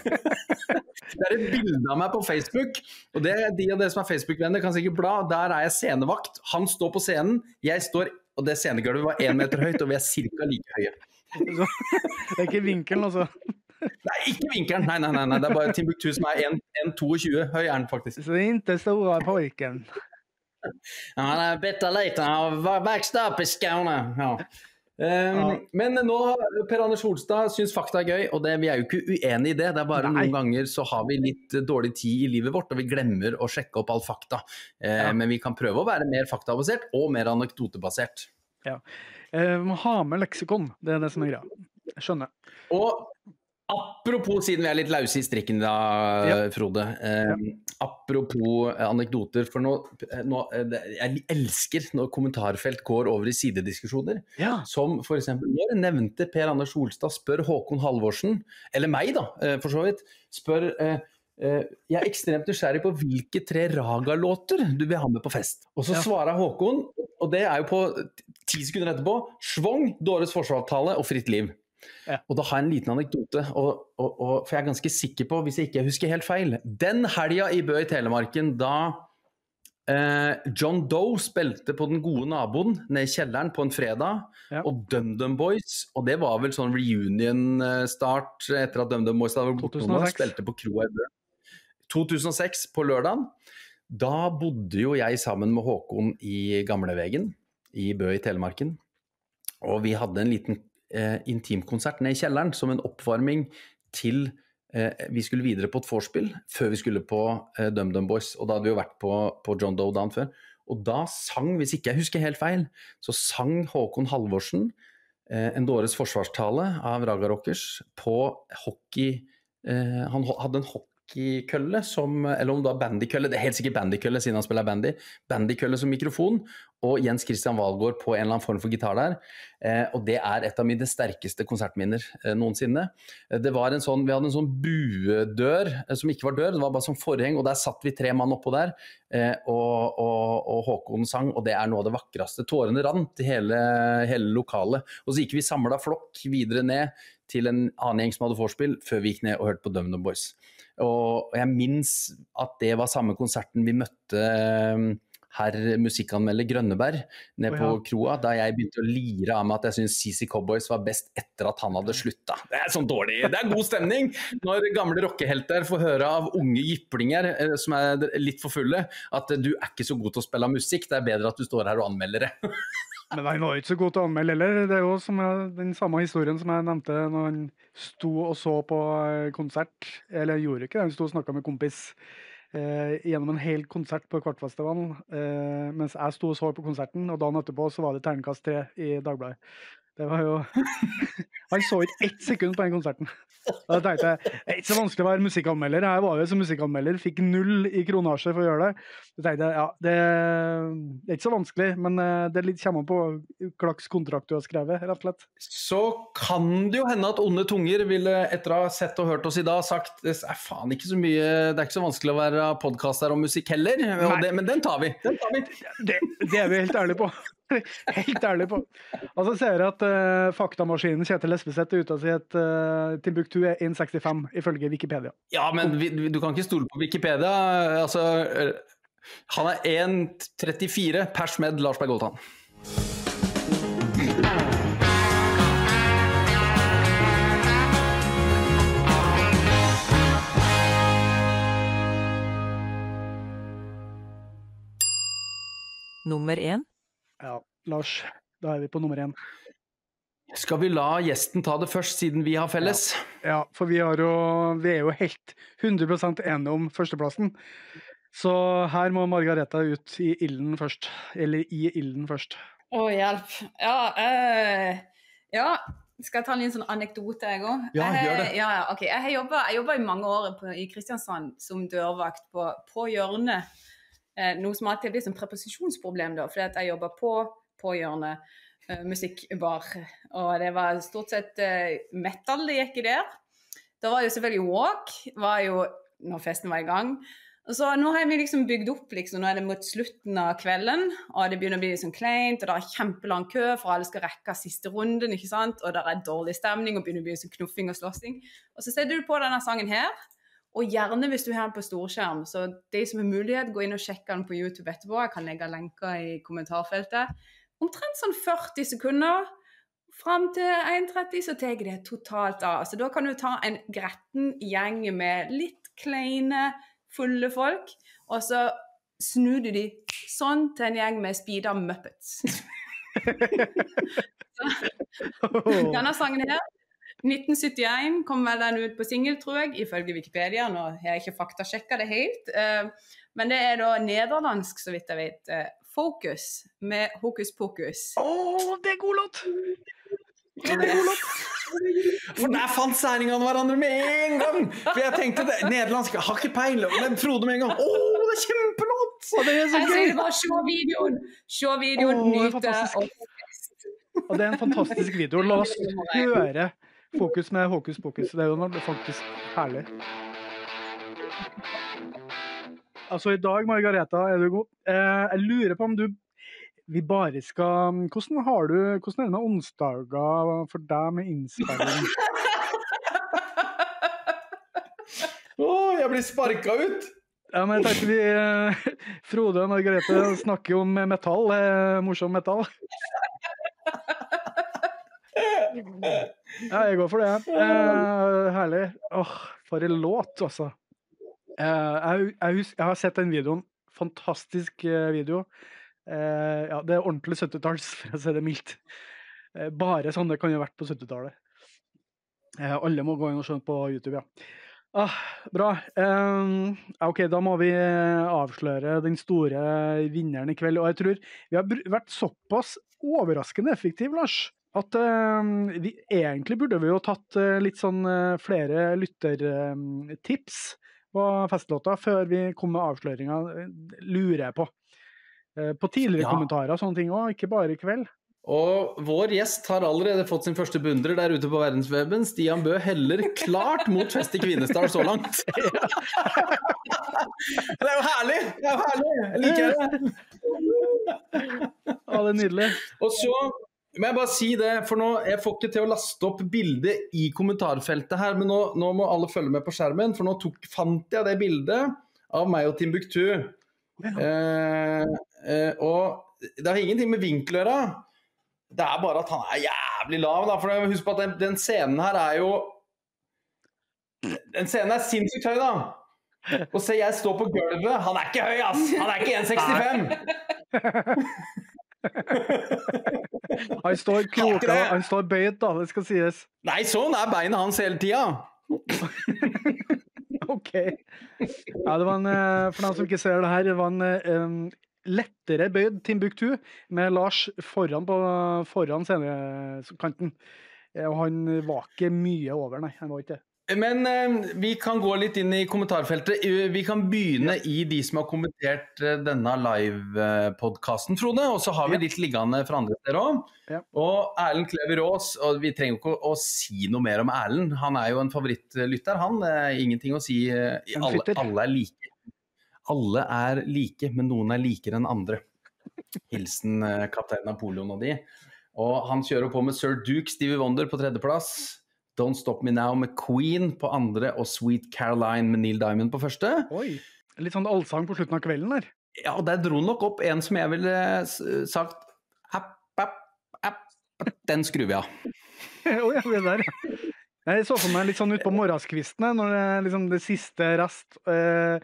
det er et bilde av meg på Facebook, og det, de av dere som er Facebook-venner kan sikkert bla. Der er jeg scenevakt. Han står på scenen, jeg står og det scenegulvet var én meter høyt, og vi er ca. like høye. Det er ikke vinkelen, altså. Nei, ikke vinkelen! Nei, nei, nei, nei. det er bare Timbuktu som er 1,22 høy, er den faktisk. Så det er ikke store pojken. Ja, han er bitter liten. Han har vokst opp i Skåne. Ja. Um, Ja. Men nå, Per Anders Holstad syns fakta er gøy, og det, vi er jo ikke uenig i det. Det er bare Nei. noen ganger så har vi litt eh, dårlig tid i livet vårt, og vi glemmer å sjekke opp all fakta. Uh, Ja. Men vi kan prøve å være mer faktabasert og mer anekdotebasert. Ja, Vi må ha med leksikon. Det er det som er greia. Skjønner. Og apropos, siden vi er litt lause i strikken da, Ja. Frode. Eh, Apropos eh, anekdoter, for nå, eh, nå eh, Jeg elsker når kommentarfelt går over i sidediskusjoner. Ja. Som f.eks. når nevnte Per Anders Solstad spør Håkon Halvorsen, eller meg da, for så vidt, spør eh, Jeg er ekstremt nysgjerrig på hvilke tre Raga-låter du vil ha med på fest. Og så Ja. svarer Håkon, og det er jo på ti sekunder etterpå, Svong, Dåres forsvarstale og Fritt liv. Ja. Og da har jeg en liten anekdote, og, og, og, for jeg er ganske sikker på, hvis jeg ikke husker helt feil Den helga i Bø i Telemarken da eh, John Doe spilte på Den gode naboen nede i kjelleren på en fredag, Ja. og DumDum Boys, og det var vel sånn reunion-start etter at DumDum Boys hadde vært borte 2006. spilte på kroa i Bø. 2006, på lørdagen. Da bodde jo jeg sammen med Håkon i Gamlevegen i Bø i Telemarken. Og vi hadde en liten eh, intimkonsert ned i kjelleren som en oppvarming til eh, Vi skulle videre på et vorspiel før vi skulle på eh, DumDum Boys. Og da hadde vi jo vært på, på John Doe Down før. Og da sang, hvis ikke jeg husker helt feil, så sang Håkon Halvorsen eh, en dåres forsvarstale av Raga Rockers på hockey eh, Han hadde en hockeykølle som Eller om det var bandykølle, det er helt sikkert bandykølle siden han spiller bandy. Bandykølle som mikrofon, og Jens Christian Valgaard på en eller annen form for gitar der. Eh, og det er et av mine sterkeste konsertminner eh, noensinne. Eh, Det var en sånn, vi hadde en sånn buedør eh, som ikke var dør, det var bare sånn forheng, og der satt vi tre mann oppå der. Eh, og, og, og Håkon sang, og det er noe av det vakreste. Tårene rant i hele, hele lokalet. Og så gikk vi samla flokk videre ned til en annen gjeng som hadde vorspiel, før vi gikk ned og hørte på DumDum Boys. Og jeg minnes at det var samme konserten vi møtte eh, herr musikkanmelder Grønneberg nede på ja. kroa, da jeg begynte å lire av meg at jeg syntes CC Cowboys var best etter at han hadde slutta. Det er sånn dårlig, det er god stemning når gamle rockehelter får høre av unge jyplinger eh, som er litt for fulle, at du er ikke så god til å spille musikk, det er bedre at du står her og anmelder det. Men han var ikke så god til å anmelde heller. Det er jo jeg, den samme historien som jeg nevnte når han sto og så på eh, konsert. Eller gjorde ikke det, han sto og snakka med kompis eh, gjennom en hel konsert på Kvartfestivalen. Eh, mens jeg sto og så på konserten, og dagen etterpå så var det terningkast tre i Dagbladet. Det var jo Han så ikke ett sekund på den konserten. Da tenkte jeg det er ikke så vanskelig å være musikkanmelder. Jeg var jo som musikkanmelder, fikk null i kronasje for å gjøre det. Da tenkte jeg ja, det, er ikke så vanskelig, men eh, det er kommer an på slags kontrakt du har skrevet, rett og slett. Så kan det jo hende at onde tunger ville, etter å ha sett og hørt oss i dag, sagt det er faen ikke så mye Det er ikke så vanskelig å være podkaster om musikk heller, det, men den tar vi. Den tar vi. Det, det er vi helt ærlige på. Helt ærlig på. Og så ser jeg at uh, faktamaskinen Kjetil Espeseth er ute og sier at uh, Timbuktu er 1,65 ifølge Wikipedia. Ja, men vi, du kan ikke stole på Wikipedia. Altså, han er 1,34 pers med Lars Berg Goltan. Nummer én. Ja, Lars, da er vi på nummer én. Skal vi la gjesten ta det først, siden vi har felles? Ja, for vi, jo, vi er jo helt 100% enige om førsteplassen. Så her må Margareta ut i ilden først. Eller i ilden først. Å, hjelp. Ja, øh, ja. Skal jeg ta en liten sånn anekdote, jeg òg? Ja, gjør det. Ja, okay. Jeg har jobba i mange år på, i Kristiansand som dørvakt på, på hjørnet. Eh, noe som alltid blir som preposisjonsproblem, da, fordi at jeg jobber på, på. Uh, musikkbar. Og det var stort sett uh, metal det gikk i der. Det var jo selvfølgelig walk, var jo når festen var i gang. Så Nå har vi liksom bygd opp, liksom, nå er det mot slutten av kvelden, og det begynner å bli liksom kleint, og det er kjempelang kø, for alle skal rekke siste runden, ikke sant? og det er dårlig stemning, og begynner å bli liksom knuffing og slåssing. Og så setter du på denne sangen her, og gjerne hvis du har den på storskjerm. Så de som har mulighet, gå inn og sjekk den på YouTube etterpå. Jeg kan legge lenker i kommentarfeltet. Omtrent sånn 40 sekunder. Fram til 1.30 så tar det totalt av. Så da kan du ta en gretten gjeng med litt kleine, fulle folk, og så snur du de sånn til en gjeng med speeda muppets. Denne sangen her 1971 kom vel den ut på singel, tror jeg, ifølge Wikipedia. Nå har jeg ikke faktasjekka det helt. Eh, men det er da nederlandsk, så vidt jeg vet. Eh, Focus med Hokus Pokus. Å, oh, det er god låt! For der fant særingene hverandre med en gang! For jeg tenkte det, nederlandsk har ikke peiling, men Frode med en gang. Å, det er kjempelåt! Og det er så gøy! Jeg bare se videoen! Se videoen, oh, nyte og det er en fantastisk video. La oss høre Fokus med hokus pokus. Det er jo faktisk herlig. Altså, i dag, Margareta, er du god. Eh, jeg lurer på om du vi bare skal Hvordan har du Hvordan er det med onsdager for deg med innspilling? Oh, jeg blir sparka ut! Ja, men jeg tenkte vi eh, Frode og Margarete snakker om metall. Eh, morsom metall. Ja, jeg går for det. Eh, herlig. Åh, for en låt, altså. Eh, jeg, jeg, jeg, har sett den videoen. Fantastisk eh, video. Eh, ja, det er ordentlig 70-talls, for å si det mildt. Eh, bare sånn det kan jo ha vært på 70-tallet. Eh, alle må gå inn og se på YouTube, ja. Ah, bra. ok, da må vi avsløre den store vinneren i kveld. Og jeg tror vi har vært såpass overraskende effektive, Lars at uh, vi, egentlig burde vi jo tatt uh, litt sånn uh, flere lyttertips på festlåta før vi kom med avsløringa, lurer jeg på. på tidligere ja. kommentarer og sånne ting òg, ikke bare i kveld. Og vår gjest har allerede fått sin første beundrer der ute på verdensweben. Stian Bø heller klart mot Fest i Kvinesdal så langt. det er jo herlig! Det er jo herlig! Jeg liker det. Ja, det er nydelig. Og så må jeg bare si det, for nå, Jeg får ikke til å laste opp bildet i kommentarfeltet her, men nå, nå må alle følge med på skjermen, for nå tok, fant jeg det bildet av meg og Timbuktu. Eh, eh, og det har ingenting med vinkel å gjøre. Det er bare at han er jævlig lav. Da, for Husk på at den, den, scenen her er jo Den scenen er sinnssykt høy, da. Og se, jeg står på gulvet. Han er ikke høy, ass! Han er ikke 1,65! Han står kroka, han står bøyd, da, det skal sies. Nei, sånn er beina hans hele tida! OK. Ja, det var en, eh, for dem som ikke ser det her, det var en en lettere bøyd Timbuktu med Lars foran på foran scenekanten. Eh, Og han var ikke mye over, nei. Han var ikke det. Men eh, vi kan gå litt inn i kommentarfeltet. Eh, Vi kan begynne i de som har kommentert eh, denne livepodkasten, Frode. Og så har vi Ja. litt liggende fra andre steder òg. Ja. Og Erlend Klever Aas, og vi trenger jo ikke å, å si noe mer om Erlend. Han er jo en favorittlytter, han. Er ingenting å si. eh, Alle, alle er like. Alle er like, men noen er likere enn andre. Hilsen eh, kaptein Napoleon og de. Og han kjører på med Sir Duke Stevie Wonder på tredjeplass. Don't Stop Me Now med Queen på andre og Sweet Caroline med Neil Diamond på første. Oi. Litt sånn allsang på slutten av kvelden der. Ja, og der dro nok opp en som jeg ville sagt app, app, app. Den skrur vi av. oh, ja, det der, ja. Jeg så for meg litt sånn utpå morgenskvistene, når det er liksom det siste rast eh,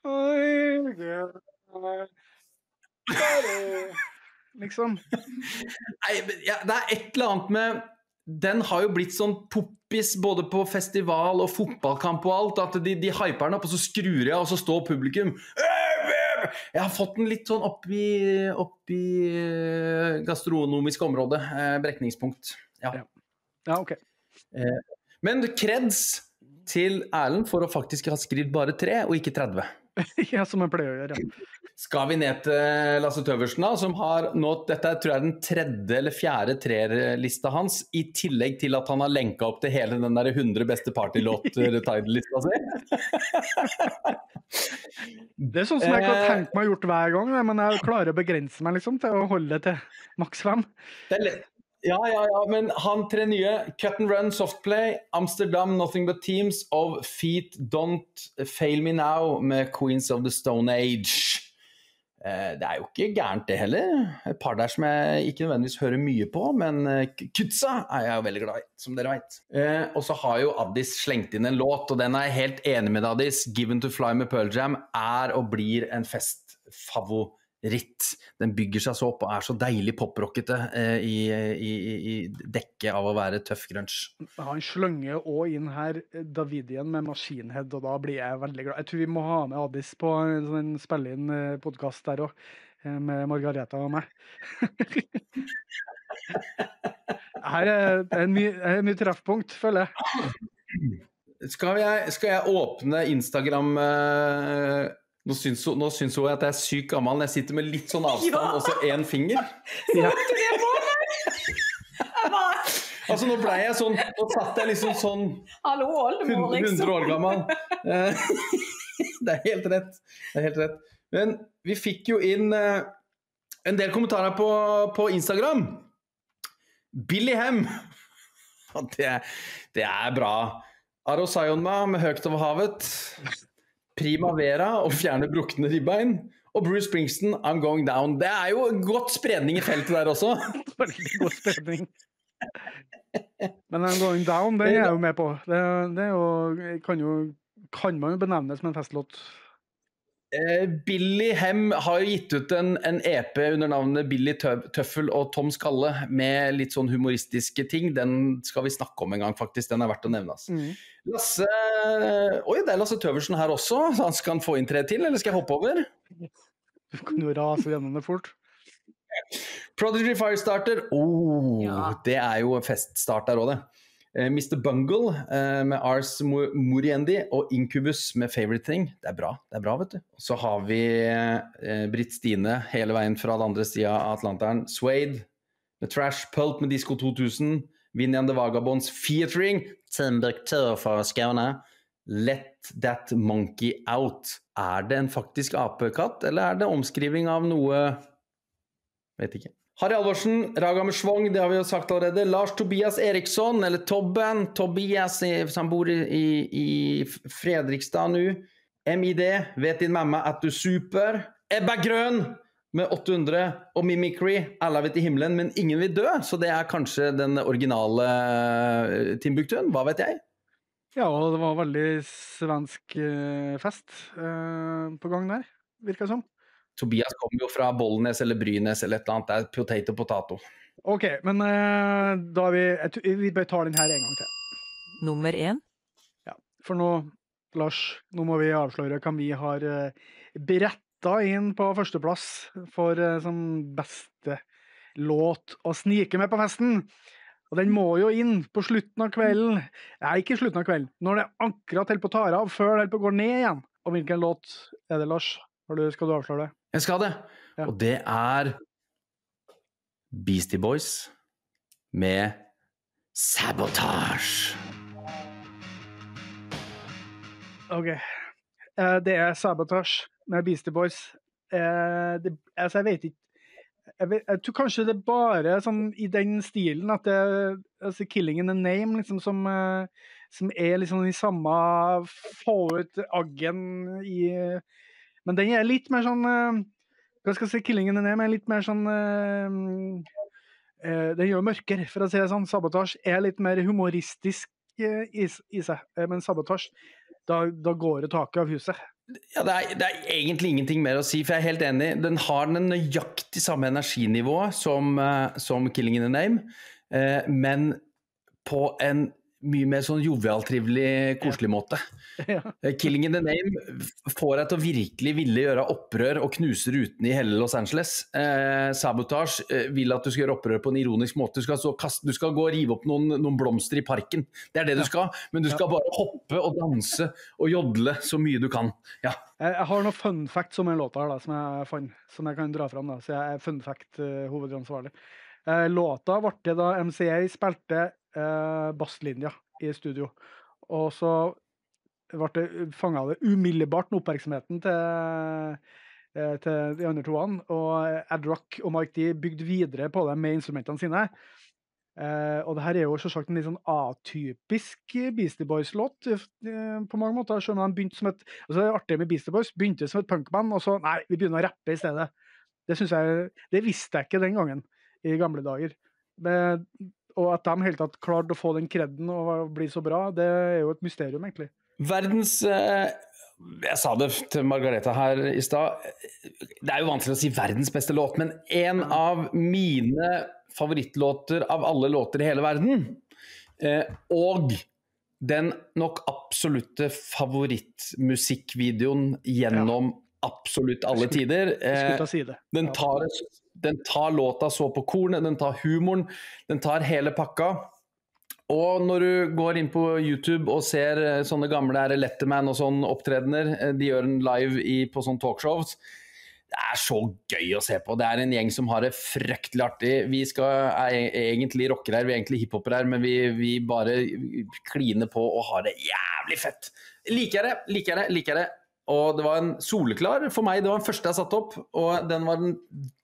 Liksom. Nei, ja, det er et eller annet med Den har jo blitt sånn poppis både på festival og fotballkamp og alt. At de, de hyper den opp, og så skrur jeg, og så står publikum Jeg har fått den litt sånn opp i, opp i eh, gastronomisk område. Eh, brekningspunkt. Ja. Ja. OK. Men kreds til Erlend for å faktisk ha skrevet bare tre, og ikke 30. Ja, som jeg pleier å gjøre. Skal vi ned til Lasse Tøversen, da, som har nå Dette tror jeg er den tredje eller fjerde treerlista hans, i tillegg til at han har lenka opp til hele den der 100 beste partylåt-lista si. Det er sånn som jeg har Eh. tenkt meg å gjort hver gang, men jeg klarer å begrense meg liksom til å holde til maks fem. Ja, ja, ja, men han tre nye. Cut and Run, Softplay, Amsterdam, Nothing But Teams of Feet Don't Fail Me Now med Queens of the Stone Age. Eh, det er jo ikke gærent, det heller. Et par der som jeg ikke nødvendigvis hører mye på, men eh, Kutsa er jeg jo veldig glad i, som dere veit. Eh, og så har jo Addis slengt inn en låt, og den er jeg helt enig med Addis. 'Given to Fly' med Pearl Jam er og blir en festfavoritt. Den bygger seg så opp og er så deilig poprockete eh, i, i, i, dekket av å være tøff grunge. Han slenger òg inn her Davidien med Maskinhead, og da blir jeg veldig glad. Jeg tror vi må ha med Addis på en sånn spille inn podkast der òg, med Margareta og meg. Her er det mye, er treffpunkt, føler jeg. Skal jeg, skal jeg åpne Instagram eh, nå syns, hun, nå syns hun at jeg er sykt gammel når jeg sitter med litt sånn avstand Ja. og så én finger. Ja. Altså Nå blei jeg sånn Nå satt jeg liksom sånn 100, liksom. år gammel. Eh, Det er helt rett. Det er helt rett. Men vi fikk jo inn eh, en del kommentarer på, på Instagram. Billy Hem. Det, det er bra. Aro Sayonma med Høgt over havet. Primavera og Fjerne brukne ribbein. Og Bruce Springsteen, I'm Going Down. Det er jo godt spredning i feltet der også. Veldig god spredning. Men I'm Going Down, den er jeg jo med på. Det, det jo, kan, jo, kan man jo benevne som en festlåt. Eh, Billy Hem har jo gitt ut en, en EP under navnet Billy Tøffel og Tom Skalle med litt sånn humoristiske ting. Den skal vi snakke om en gang, faktisk. Den er verdt å nevne. Altså. Mm. Lasse Oi, det er Lasse Tøversen her også. Så han skal han få inn tre til, eller skal jeg hoppe over? Du kan jo rase gjennom det fort. Prodigy Firestarter. Oh, Ja. Det er jo feststart der òg, det. Eh, Mr. Bungle eh, med Ars Moriendi og Incubus med Favorite Thing. Det er bra, det er bra, vet du. Så har vi eh, Britt Stine hele veien fra den andre sida av Atlanteren. Swade med Trash, Pulp med Disco 2000, Vinny and Vagabonds featuring Timbuktu fra Skåne. Let That Monkey Out. Er det en faktisk apekatt, eller er det omskriving av noe Vet ikke. Harry Alvorsen, Raga med Svong, det har vi jo sagt allerede. Lars Tobias Eriksson, eller Tobben. Tobias som bor i, i, Fredrikstad nå. MID, vet din mamma at du super. Ebba Grøn med 800 og Mimicry. Alle vil til himmelen, men ingen vil dø. Så det er kanskje den originale eh, Timbuktuen. Hva vet jeg? Ja, og det var veldig svensk eh, fest eh, på gang der, virka det som. Tobias kommer jo fra Bollnes eller Brynes eller et eller annet. Det er potato potato. OK, men uh, da er vi jeg Vi bare tar den her en gang til. Nummer én. For nå, Lars, nå må vi avsløre hvem vi har uh, beretta inn på førsteplass for uh, som beste låt å snike med på festen. Og den må jo inn på slutten av kvelden. Nei, ikke slutten av kvelden. Når det akkurat holder på å ta av, før det holder på å gå ned igjen. Og hvilken låt er det, Lars? Du, skal du avsløre det? Jeg skal det. Ja. Og det er Beastie Boys med Sabotage. OK. Eh, det er Sabotage med Beastie Boys. Eh, det, altså, jeg vet ikke jeg, vet, jeg tror kanskje det er bare sånn i den stilen at det altså 'Killing in the Name' liksom som, eh, som er liksom i samme Få ut aggen i Men den er litt mer sånn eh, Hva skal jeg si? killingen den er, er litt mer sånn eh, eh, Den gjør mørkere, for å si det sånn. 'Sabotage' er litt mer humoristisk i, i seg, men 'Sabotage' da, da går det taket av huset. Ja, det er, det er egentlig ingenting mer å si, for jeg er helt enig. Den har den nøyaktig samme energinivået som, som 'Killing in the Name', eh, men på en mye mer sånn jovial, trivelig, koselig måte. ja. Eh, 'Killing in the Name' får deg til å virkelig ville gjøre opprør og knuse rutene i hele Los Angeles. Eh, Sabotage eh, vil at du skal gjøre opprør på en ironisk måte. Du skal, så kaste, du skal gå og rive opp noen, noen blomster i parken. Det er det du skal, men du skal bare hoppe og danse og jodle så mye du kan. Ja. Jeg, jeg har noen fun facts om den låta her, da, som jeg fant, som jeg kan dra fram. Da. Så jeg er fun fact-hovedansvarlig. Eh, låta ble det da MCA spilte eh, basslinja i studio. Og så ble det fanga umiddelbart med oppmerksomheten til, eh, til de andre toene. Og Ad Rock og Mike D bygde videre på det med instrumentene sine. Eh, og det her er jo selvsagt en litt sånn atypisk Beastie Boys-låt eh, på mange måter. Selv om begynte som et altså Det er artig med Beastie Boys. Begynte som et punkband, og så nei, vi begynner å rappe i stedet. Det jeg, det visste jeg ikke den gangen, i gamle dager. Men, og at de helt tatt klarte å få den kreden og bli så bra, det er jo et mysterium, egentlig. Verdens eh, Jeg sa det til Margareta her i stad. Det er jo vanskelig å si verdens beste låt, men en av mine favorittlåter av alle låter i hele verden. Eh, og den nok absolutte favorittmusikkvideoen gjennom absolutt alle tider. Eh, den tar, den tar låta så på kornet, den tar humoren, den tar hele pakka. Og når du går inn på YouTube og ser eh, sånne gamle er Letterman og sånn opptredener, eh, de gjør den live i, på sånne talkshows, det er så gøy å se på. Det er en gjeng som har det fryktelig artig. Vi skal, er e- egentlig rockere her, vi er egentlig hiphopere her, men vi, vi bare kliner på og har det jævlig fett. Liker jeg det, liker jeg det, liker jeg det. Og det var en soleklar for meg. Det var den første jeg satte opp, og den var den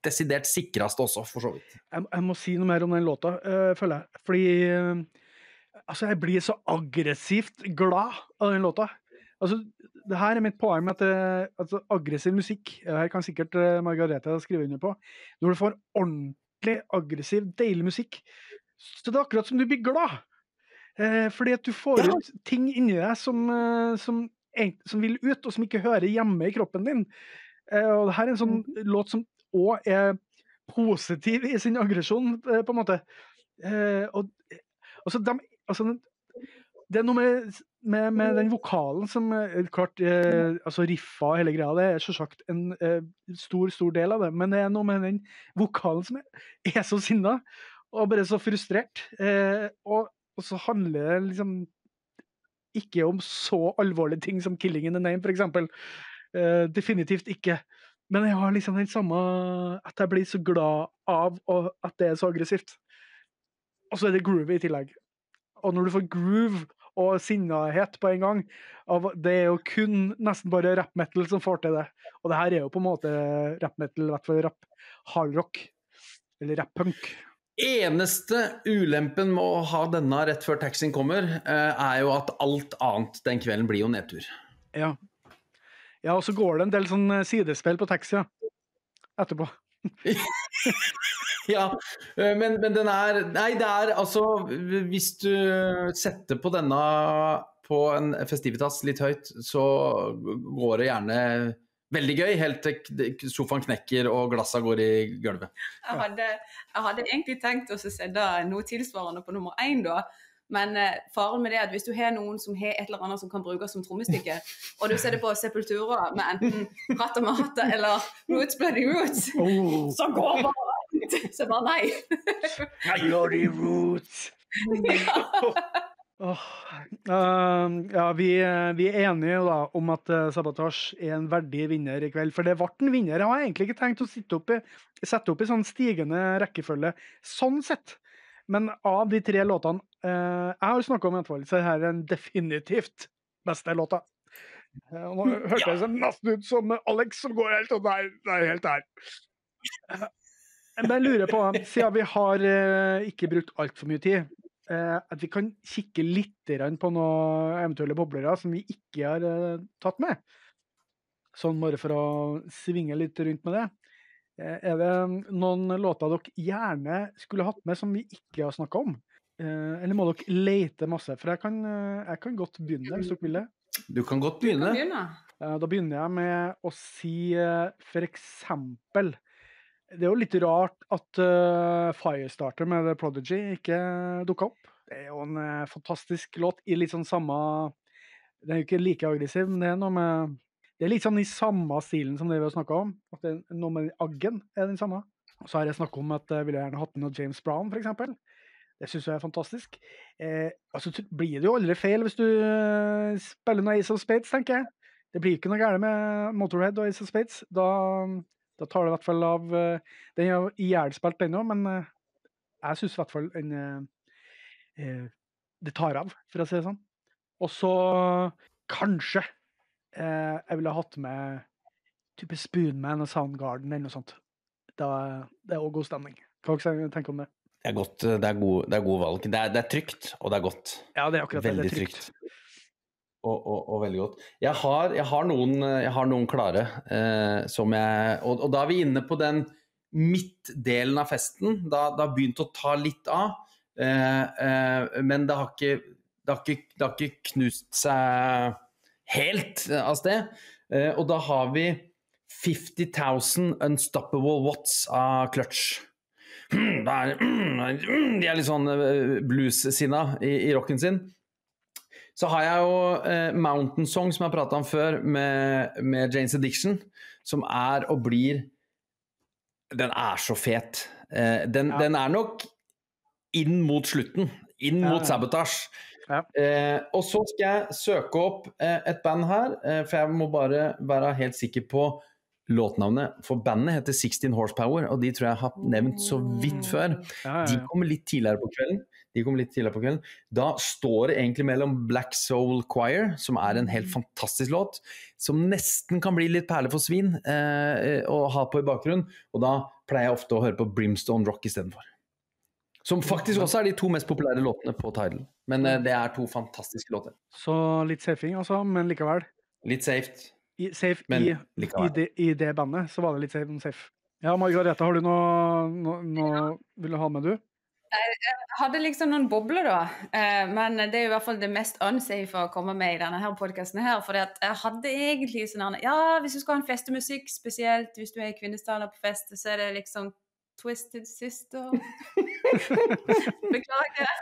desidert sikreste også, for så vidt. Jeg, jeg må si noe mer om den låta, eh, føler jeg. Fordi eh, altså, jeg blir så aggressivt glad av den låta. Altså, det her er mitt poeng med at det, altså, aggressiv musikk det Her kan sikkert uh, Margarete skrive under på. Når du får ordentlig aggressiv, deilig musikk, så det er akkurat som du blir glad. Eh, fordi at du får ut ting inni deg som, eh, som, som vil ut, og som ikke hører hjemme i kroppen din. Eh, og det her er en sånn låt som òg er positiv i sin aggresjon, eh, på en måte. Eh, og altså, de, altså, det er noe med, med, med den vokalen som Klart, eh, altså riffa og hele greia, det er selvsagt en eh, stor, stor del av det, men det er noe med den vokalen som er, er så sinna og bare så frustrert. Eh, og, og så handler det liksom ikke om så alvorlige ting som 'Killing in the Name', f.eks. Uh, definitivt ikke. Men jeg har liksom den samme At jeg blir så glad av og at det er så aggressivt. Og så er det groovy i tillegg. Og når du får groove og sinnahet på en gang Det er jo kun nesten bare rap metal som får til det. Og det her er jo på en måte rap metal, i hvert fall rap hardrock. Eller rap punk. Eneste ulempen med å ha denne rett før taxien kommer, eh, er jo at alt annet den kvelden blir jo nedtur. Ja. ja, og så går det en del sånn eh, sidespill på taxier etterpå. Ja, eh, men, men den er Nei, det er altså Hvis du setter på denne på en festivitas litt høyt, så går det gjerne Veldig gøy, helt til sofaen knekker og glassa går i gulvet. Jeg hadde, jeg hadde egentlig tenkt å sette noe tilsvarende på nummer én, da. Men eh, faren med det er at hvis du har noen som har et eller annet som kan brukes som trommestykke, og du setter på Sepultura med enten Rata Mata eller Roots Bloody Roots, Oh, så går bare Så bare nei. bloody roots. Åh, uh, ja, vi, vi er enige da, om at uh, Sabotage er en verdig vinner i kveld. For det ble en vinner. Jeg har egentlig ikke tenkt å opp i, sette opp i sånn stigende rekkefølge sånn sett. Men av de tre låtene uh, jeg har snakka om, fall, så er den definitivt beste låta. Uh, nå hørtes det nesten ut som Alex som går helt og der. Det er helt der. Uh, Men jeg lurer på, siden vi har eh, ikke brukt altfor mye tid, eh, at vi kan kikke litt på noen eventuelle boblere som vi ikke har eh, tatt med. Sånn bare for å svinge litt rundt med det. Eh, Er det noen låter dere gjerne skulle hatt med som vi ikke har snakka om? Eh, Eller må dere lete masse? For jeg kan, eh, jeg kan godt begynne, hvis dere vil det. Du kan godt Kan begynne. begynne. Eh, Da begynner jeg med å si eh, for eksempel Det er jo litt rart at uh, Firestarter med The Prodigy ikke dukka opp. Det er jo en uh, fantastisk låt i litt sånn samme Den er jo ikke like aggressiv, men det er noe med Det er litt sånn i samme stilen som det vi har snakka om. At det er noe med aggen er den samme. Og så har jeg snakka om at jeg ville gjerne hatt med noe James Brown, f.eks. Det syns jeg er fantastisk. Eh, altså, blir det jo aldri feil hvis du uh, spiller noe Ace of Spades, tenker jeg. Det blir ikke noe galt med Motorhead og Ace of Spades. Da, da tar det i hvert fall av eh, Den er jo den ennå, men eh, jeg syns i hvert fall den eh, Det tar av, for å si det sånn. Og så kanskje jeg ville hatt med type Spoonman og Soundgarden eller noe sånt. Da, det er òg god stemning. Hva dere tenke om det? Det er godt, det er god, det er god valg. Det er, det er trygt, og det er godt. Ja, det er akkurat det. Veldig det er trygt. trygt. Og, og, og veldig godt. Jeg har, jeg har, noen, jeg har noen klare eh, som jeg og, og da er vi inne på den midtdelen av festen. Da det har begynt å ta litt av. Eh, eh, men det har, ikke, det, har ikke, det har ikke knust seg helt av sted. Eh, og da har vi 50 000 Unstoppable Watts av Clutch. De er litt sånn eh, blues-sinna i, i rocken sin. Så har jeg jo eh, Mountain Song, som jeg har prata om før, med, med Janes Addiction, som er og blir Den er så fet. Eh, den, Ja. den er nok inn mot slutten. Inn mot ja. Sabotage. Ja. Eh, og så skal jeg søke opp eh, et band her, eh, for jeg må bare være helt sikker på låtnavnet. For bandet heter 16 Horsepower, og de tror jeg har nevnt så vidt før. Ja, ja, De kommer litt tidligere på kvelden. De kom litt tidligere på kvelden. Da står det egentlig mellom Black Soul Choir, som er en helt fantastisk låt, som nesten kan bli litt perle for svin eh, å ha på i bakgrunnen. Og da pleier jeg ofte å høre på Brimstone Rock istedenfor. Som faktisk også er de to mest populære låtene på Tidal. Men eh, det er to fantastiske låter. Så litt safing, altså, men likevel. Litt safe, I, safe men i, i, de, det, i det bandet, så var det litt safe. safe. Ja, Margareta, har du noe, noe, noe Vil du ha med, du? Jeg hadde liksom noen bobler, da. Eh, men det er jo i hvert fall det mest unsafe å komme med i denne her podkasten her. For jeg hadde egentlig sånn her, Ja, hvis du skal ha en festemusikk, spesielt hvis du er i Kvinesdal og på fest, så er det liksom Twisted Sister. Beklager.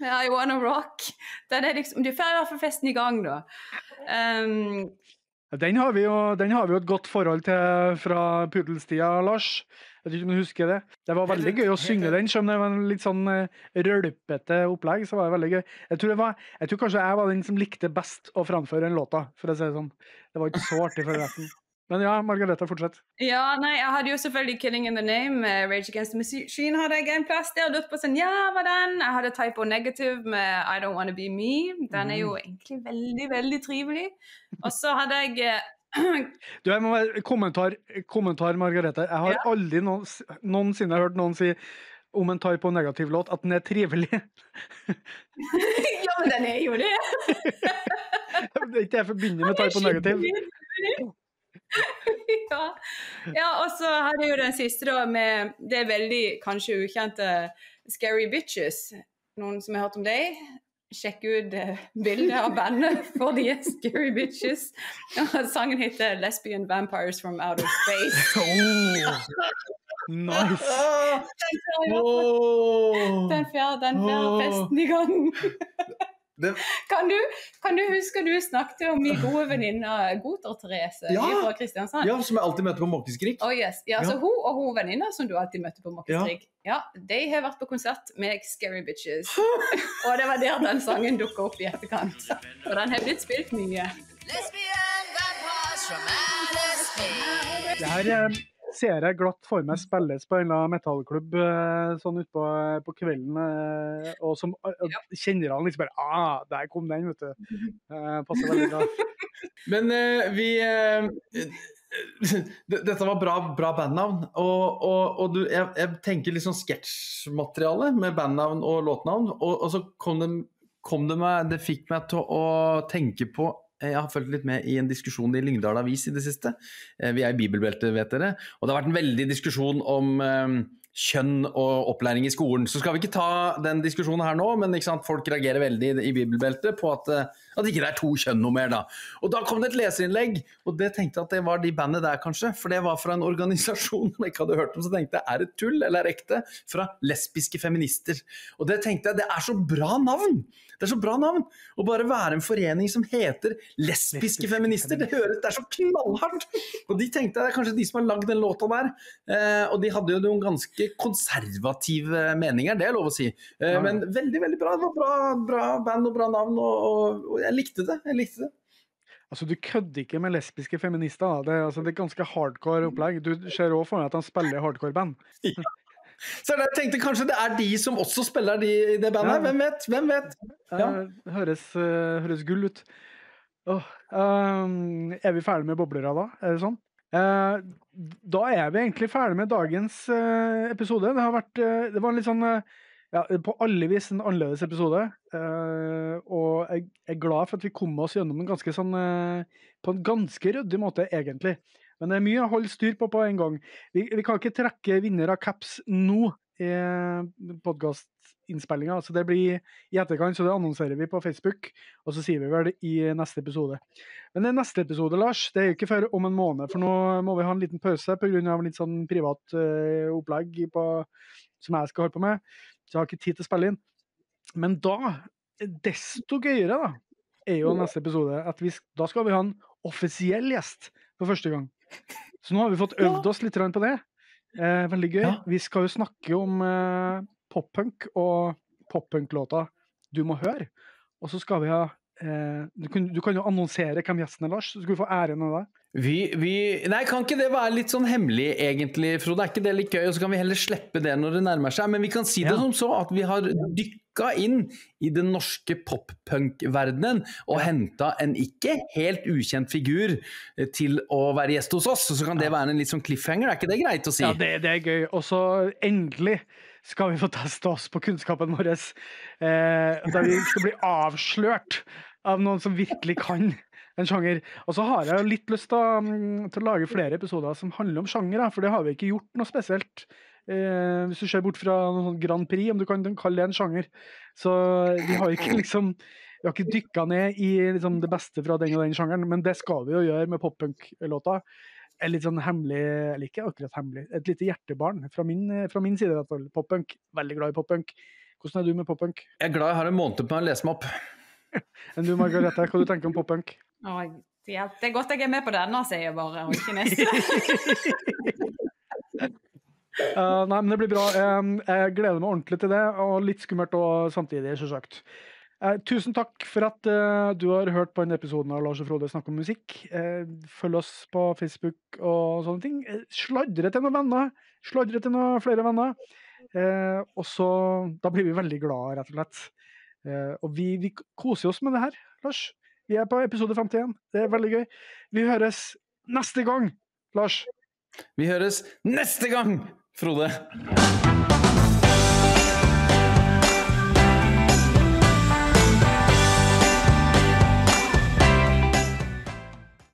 I Wanna Rock. Den er liksom, du får i hvert fall festen i gang, da. Um, Den har, vi jo, den har vi jo et godt forhold til fra pudelstida, Lars. Jeg vet ikke om du husker det. Det var veldig gøy å synge den, selv om det var en litt sånn eh, rølpete opplegg. så var det veldig gøy. Jeg tror, var, jeg tror kanskje jeg var den som likte best å framføre den låta, for å si det sånn. Det var ikke så artig for resten. Men ja, Margareta, fortsett. Ja, nei, jeg hadde jo selvfølgelig 'Killing in the Name'. med Rage Against the Machine hadde jeg en plass der. og lurte på sånn, ja, hva den? Jeg hadde Typo Negative med 'I Don't Wanna Be Me'. Den er jo egentlig veldig, veldig trivelig. Og så hadde jeg eh, Du, jeg må være, kommentar, kommentar, Margarete. Jeg har aldri noen, noensinne hørt noen si om en type negativ låt at den er trivelig. Ja, men den er jo det! det er ikke det jeg forbinder med type negativ. ja. ja, og så har jeg jo den siste, da, med det veldig kanskje ukjente Scary Bitches. Noen som har hørt om deg? Sjekke ut eh, bildet av bandet, for de er Scary Bitches. Sangen heter 'Lesbian Vampires from Outer Space'. Oh, nice. Den fjerde, den fjerde festen i gang. Det- Kan du, kan du huske du snakket om min gode venninne Goter-Therese Ja. fra Kristiansand? Ja, som jeg alltid møter på Måkeskrik. Oh yes. ja, så Ja. Hun og hun venninna som du alltid møter på Måkeskrik, ja. de har vært på konsert med Scary Bitches. og det var der den sangen dukka opp i etterkant. Og den har blitt spilt mye. Lesbian vampires from outer space. Det her eh, ser jeg glatt for meg spilles på en eller annen metallklubb eh, sånn utpå på kvelden. eh, Og som ja. kjenner han liksom bare Ah, der kom den, vet du. Eh, passer veldig bra. Men eh, vi eh, Dette var bra, bra bandnavn. Og, og, og du, jeg, jeg tenker litt sånn sketsjmateriale med bandnavn og låtnavn. Og, og så kom det, kom det meg Det fikk meg til å tenke på eh, jeg har fulgt litt med i en diskusjon i Lyngdal Avis i det siste. Eh, Vi er i bibelbeltet, vet dere. Og det har vært en veldig diskusjon om eh, kjønn og opplæring i skolen. Så skal vi ikke ta den diskusjonen her nå, men sant, folk reagerer veldig i- i bibelbeltet på at, eh, at ikke det er to kjønn noe mer. da. Og da kom det et leserinnlegg, og det tenkte jeg at det var de bandet der, kanskje. For det var fra en organisasjon som jeg ikke hadde hørt om. Så tenkte jeg er det tull eller er det ekte? Fra lesbiske feminister. Og det tenkte jeg, det er så bra navn! Det er så bra navn! Å bare være en forening som heter Lesbiske Lesbiske feminister, det høres det er så knallhardt! Og de tenkte jeg, det er kanskje de som har lagd den låta der. Eh, og de hadde jo noen ganske konservative meninger, det er lov å si. Eh, Ja, ja. men veldig, veldig bra. Det var bra, bra band og bra navn, og, og, og jeg likte det. Jeg likte det. Altså, Du kødder ikke med lesbiske feminister. da. Det, er- altså, det er ganske hardcore opplegg. Du ser òg for deg at han spiller hardcore-band. Så jeg tenkte kanskje det er de som også spiller de, i det bandet. Ja. Hvem vet? Hvem vet? Ja. Det høres, eh, høres gull ut. Åh, um, er vi ferdige med boblera da? Er det sånn? Eh, da er vi egentlig ferdig med dagens eh, episode. Det har vært eh, Det var en litt sånn ja, På alle vis en annerledes episode. og jeg er glad for at vi kom oss gjennom en ganske sånn På en ganske ryddig måte, egentlig. Men det er mye å holde styr på på en gang. Vi, vi kan ikke trekke vinner av caps nå i podkastinnspillinga. Så det blir i etterkant, så det annonserer vi på Facebook, og så sier vi vel i neste episode. Men det neste episode, Lars, det er jo ikke før om en måned, for nå må vi ha en liten pause pga. litt sånn privat uh, opplegg på, som jeg skal holde på med. Så jeg har ikke tid til å spille inn. Men da, desto gøyere, da, er jo neste episode at vi, da skal vi ha en offisiell gjest for første gang. Så nå har vi fått øvd oss litt på det. Eh, veldig gøy. Ja. Vi skal jo snakke om eh, pop-punk og pop-punk-låta du må høre. Og så skal vi ha eh, du, kan, du kan jo annonsere hvem gjesten er, Lars. Så skal vi få æren av det. Vi, vi Nei, kan ikke det være litt sånn hemmelig, egentlig, Frode? Er ikke det litt gøy? Og så kan vi heller slippe det når det nærmer seg. Men vi kan si det Ja. som så, at vi har dykka inn i den norske pop-punk-verdenen og henta en ikke helt ukjent figur eh, til å være gjest hos oss. Så kan det være en litt sånn cliffhanger, er ikke det greit å si? Ja, det, det er gøy. Og så endelig skal vi få teste oss på kunnskapen vår. Eh, der vi skal bli avslørt av noen som virkelig kan en sjanger. Og så har jeg litt lyst til å, mm, til å lage flere episoder som handler om sjanger, for det har vi ikke gjort noe spesielt. Eh, hvis du ser bort fra noe sånn Grand Prix, om du kan kalle det en sjanger. Så vi har ikke liksom vi har ikke dykka ned i liksom, det beste fra den og den sjangeren, men det skal vi jo gjøre med pop-punk-låta. Et litt sånn hemmelig, eller ikke akkurat hemmelig, et lite hjertebarn fra min, fra min side. i hvert fall. Pop-punk. Veldig glad i pop-punk. Hvordan er du med pop-punk? Jeg er glad jeg har en måned på å lese meg opp. Enn du, Margarete, hva du tenker om pop-punk? Det. Det er godt jeg er med på denne, sier jeg bare, og ikke neste. Uh, nei, men det blir bra. Um, jeg gleder meg ordentlig til det, og litt skummelt og samtidig, selvsagt. Uh, tusen takk for at uh, du har hørt på denne episoden av Lars og Frode snakke om musikk. Uh, følg oss på Facebook og sånne ting. Uh, Sladre til noen venner. Sladre til noen flere venner. Uh, og så Da blir vi veldig glad, rett og slett. Og vi, vi koser oss med det her, Lars. Vi er på episode 51. Det er veldig gøy. Vi høres neste gang, Lars. Vi høres neste gang, Frode!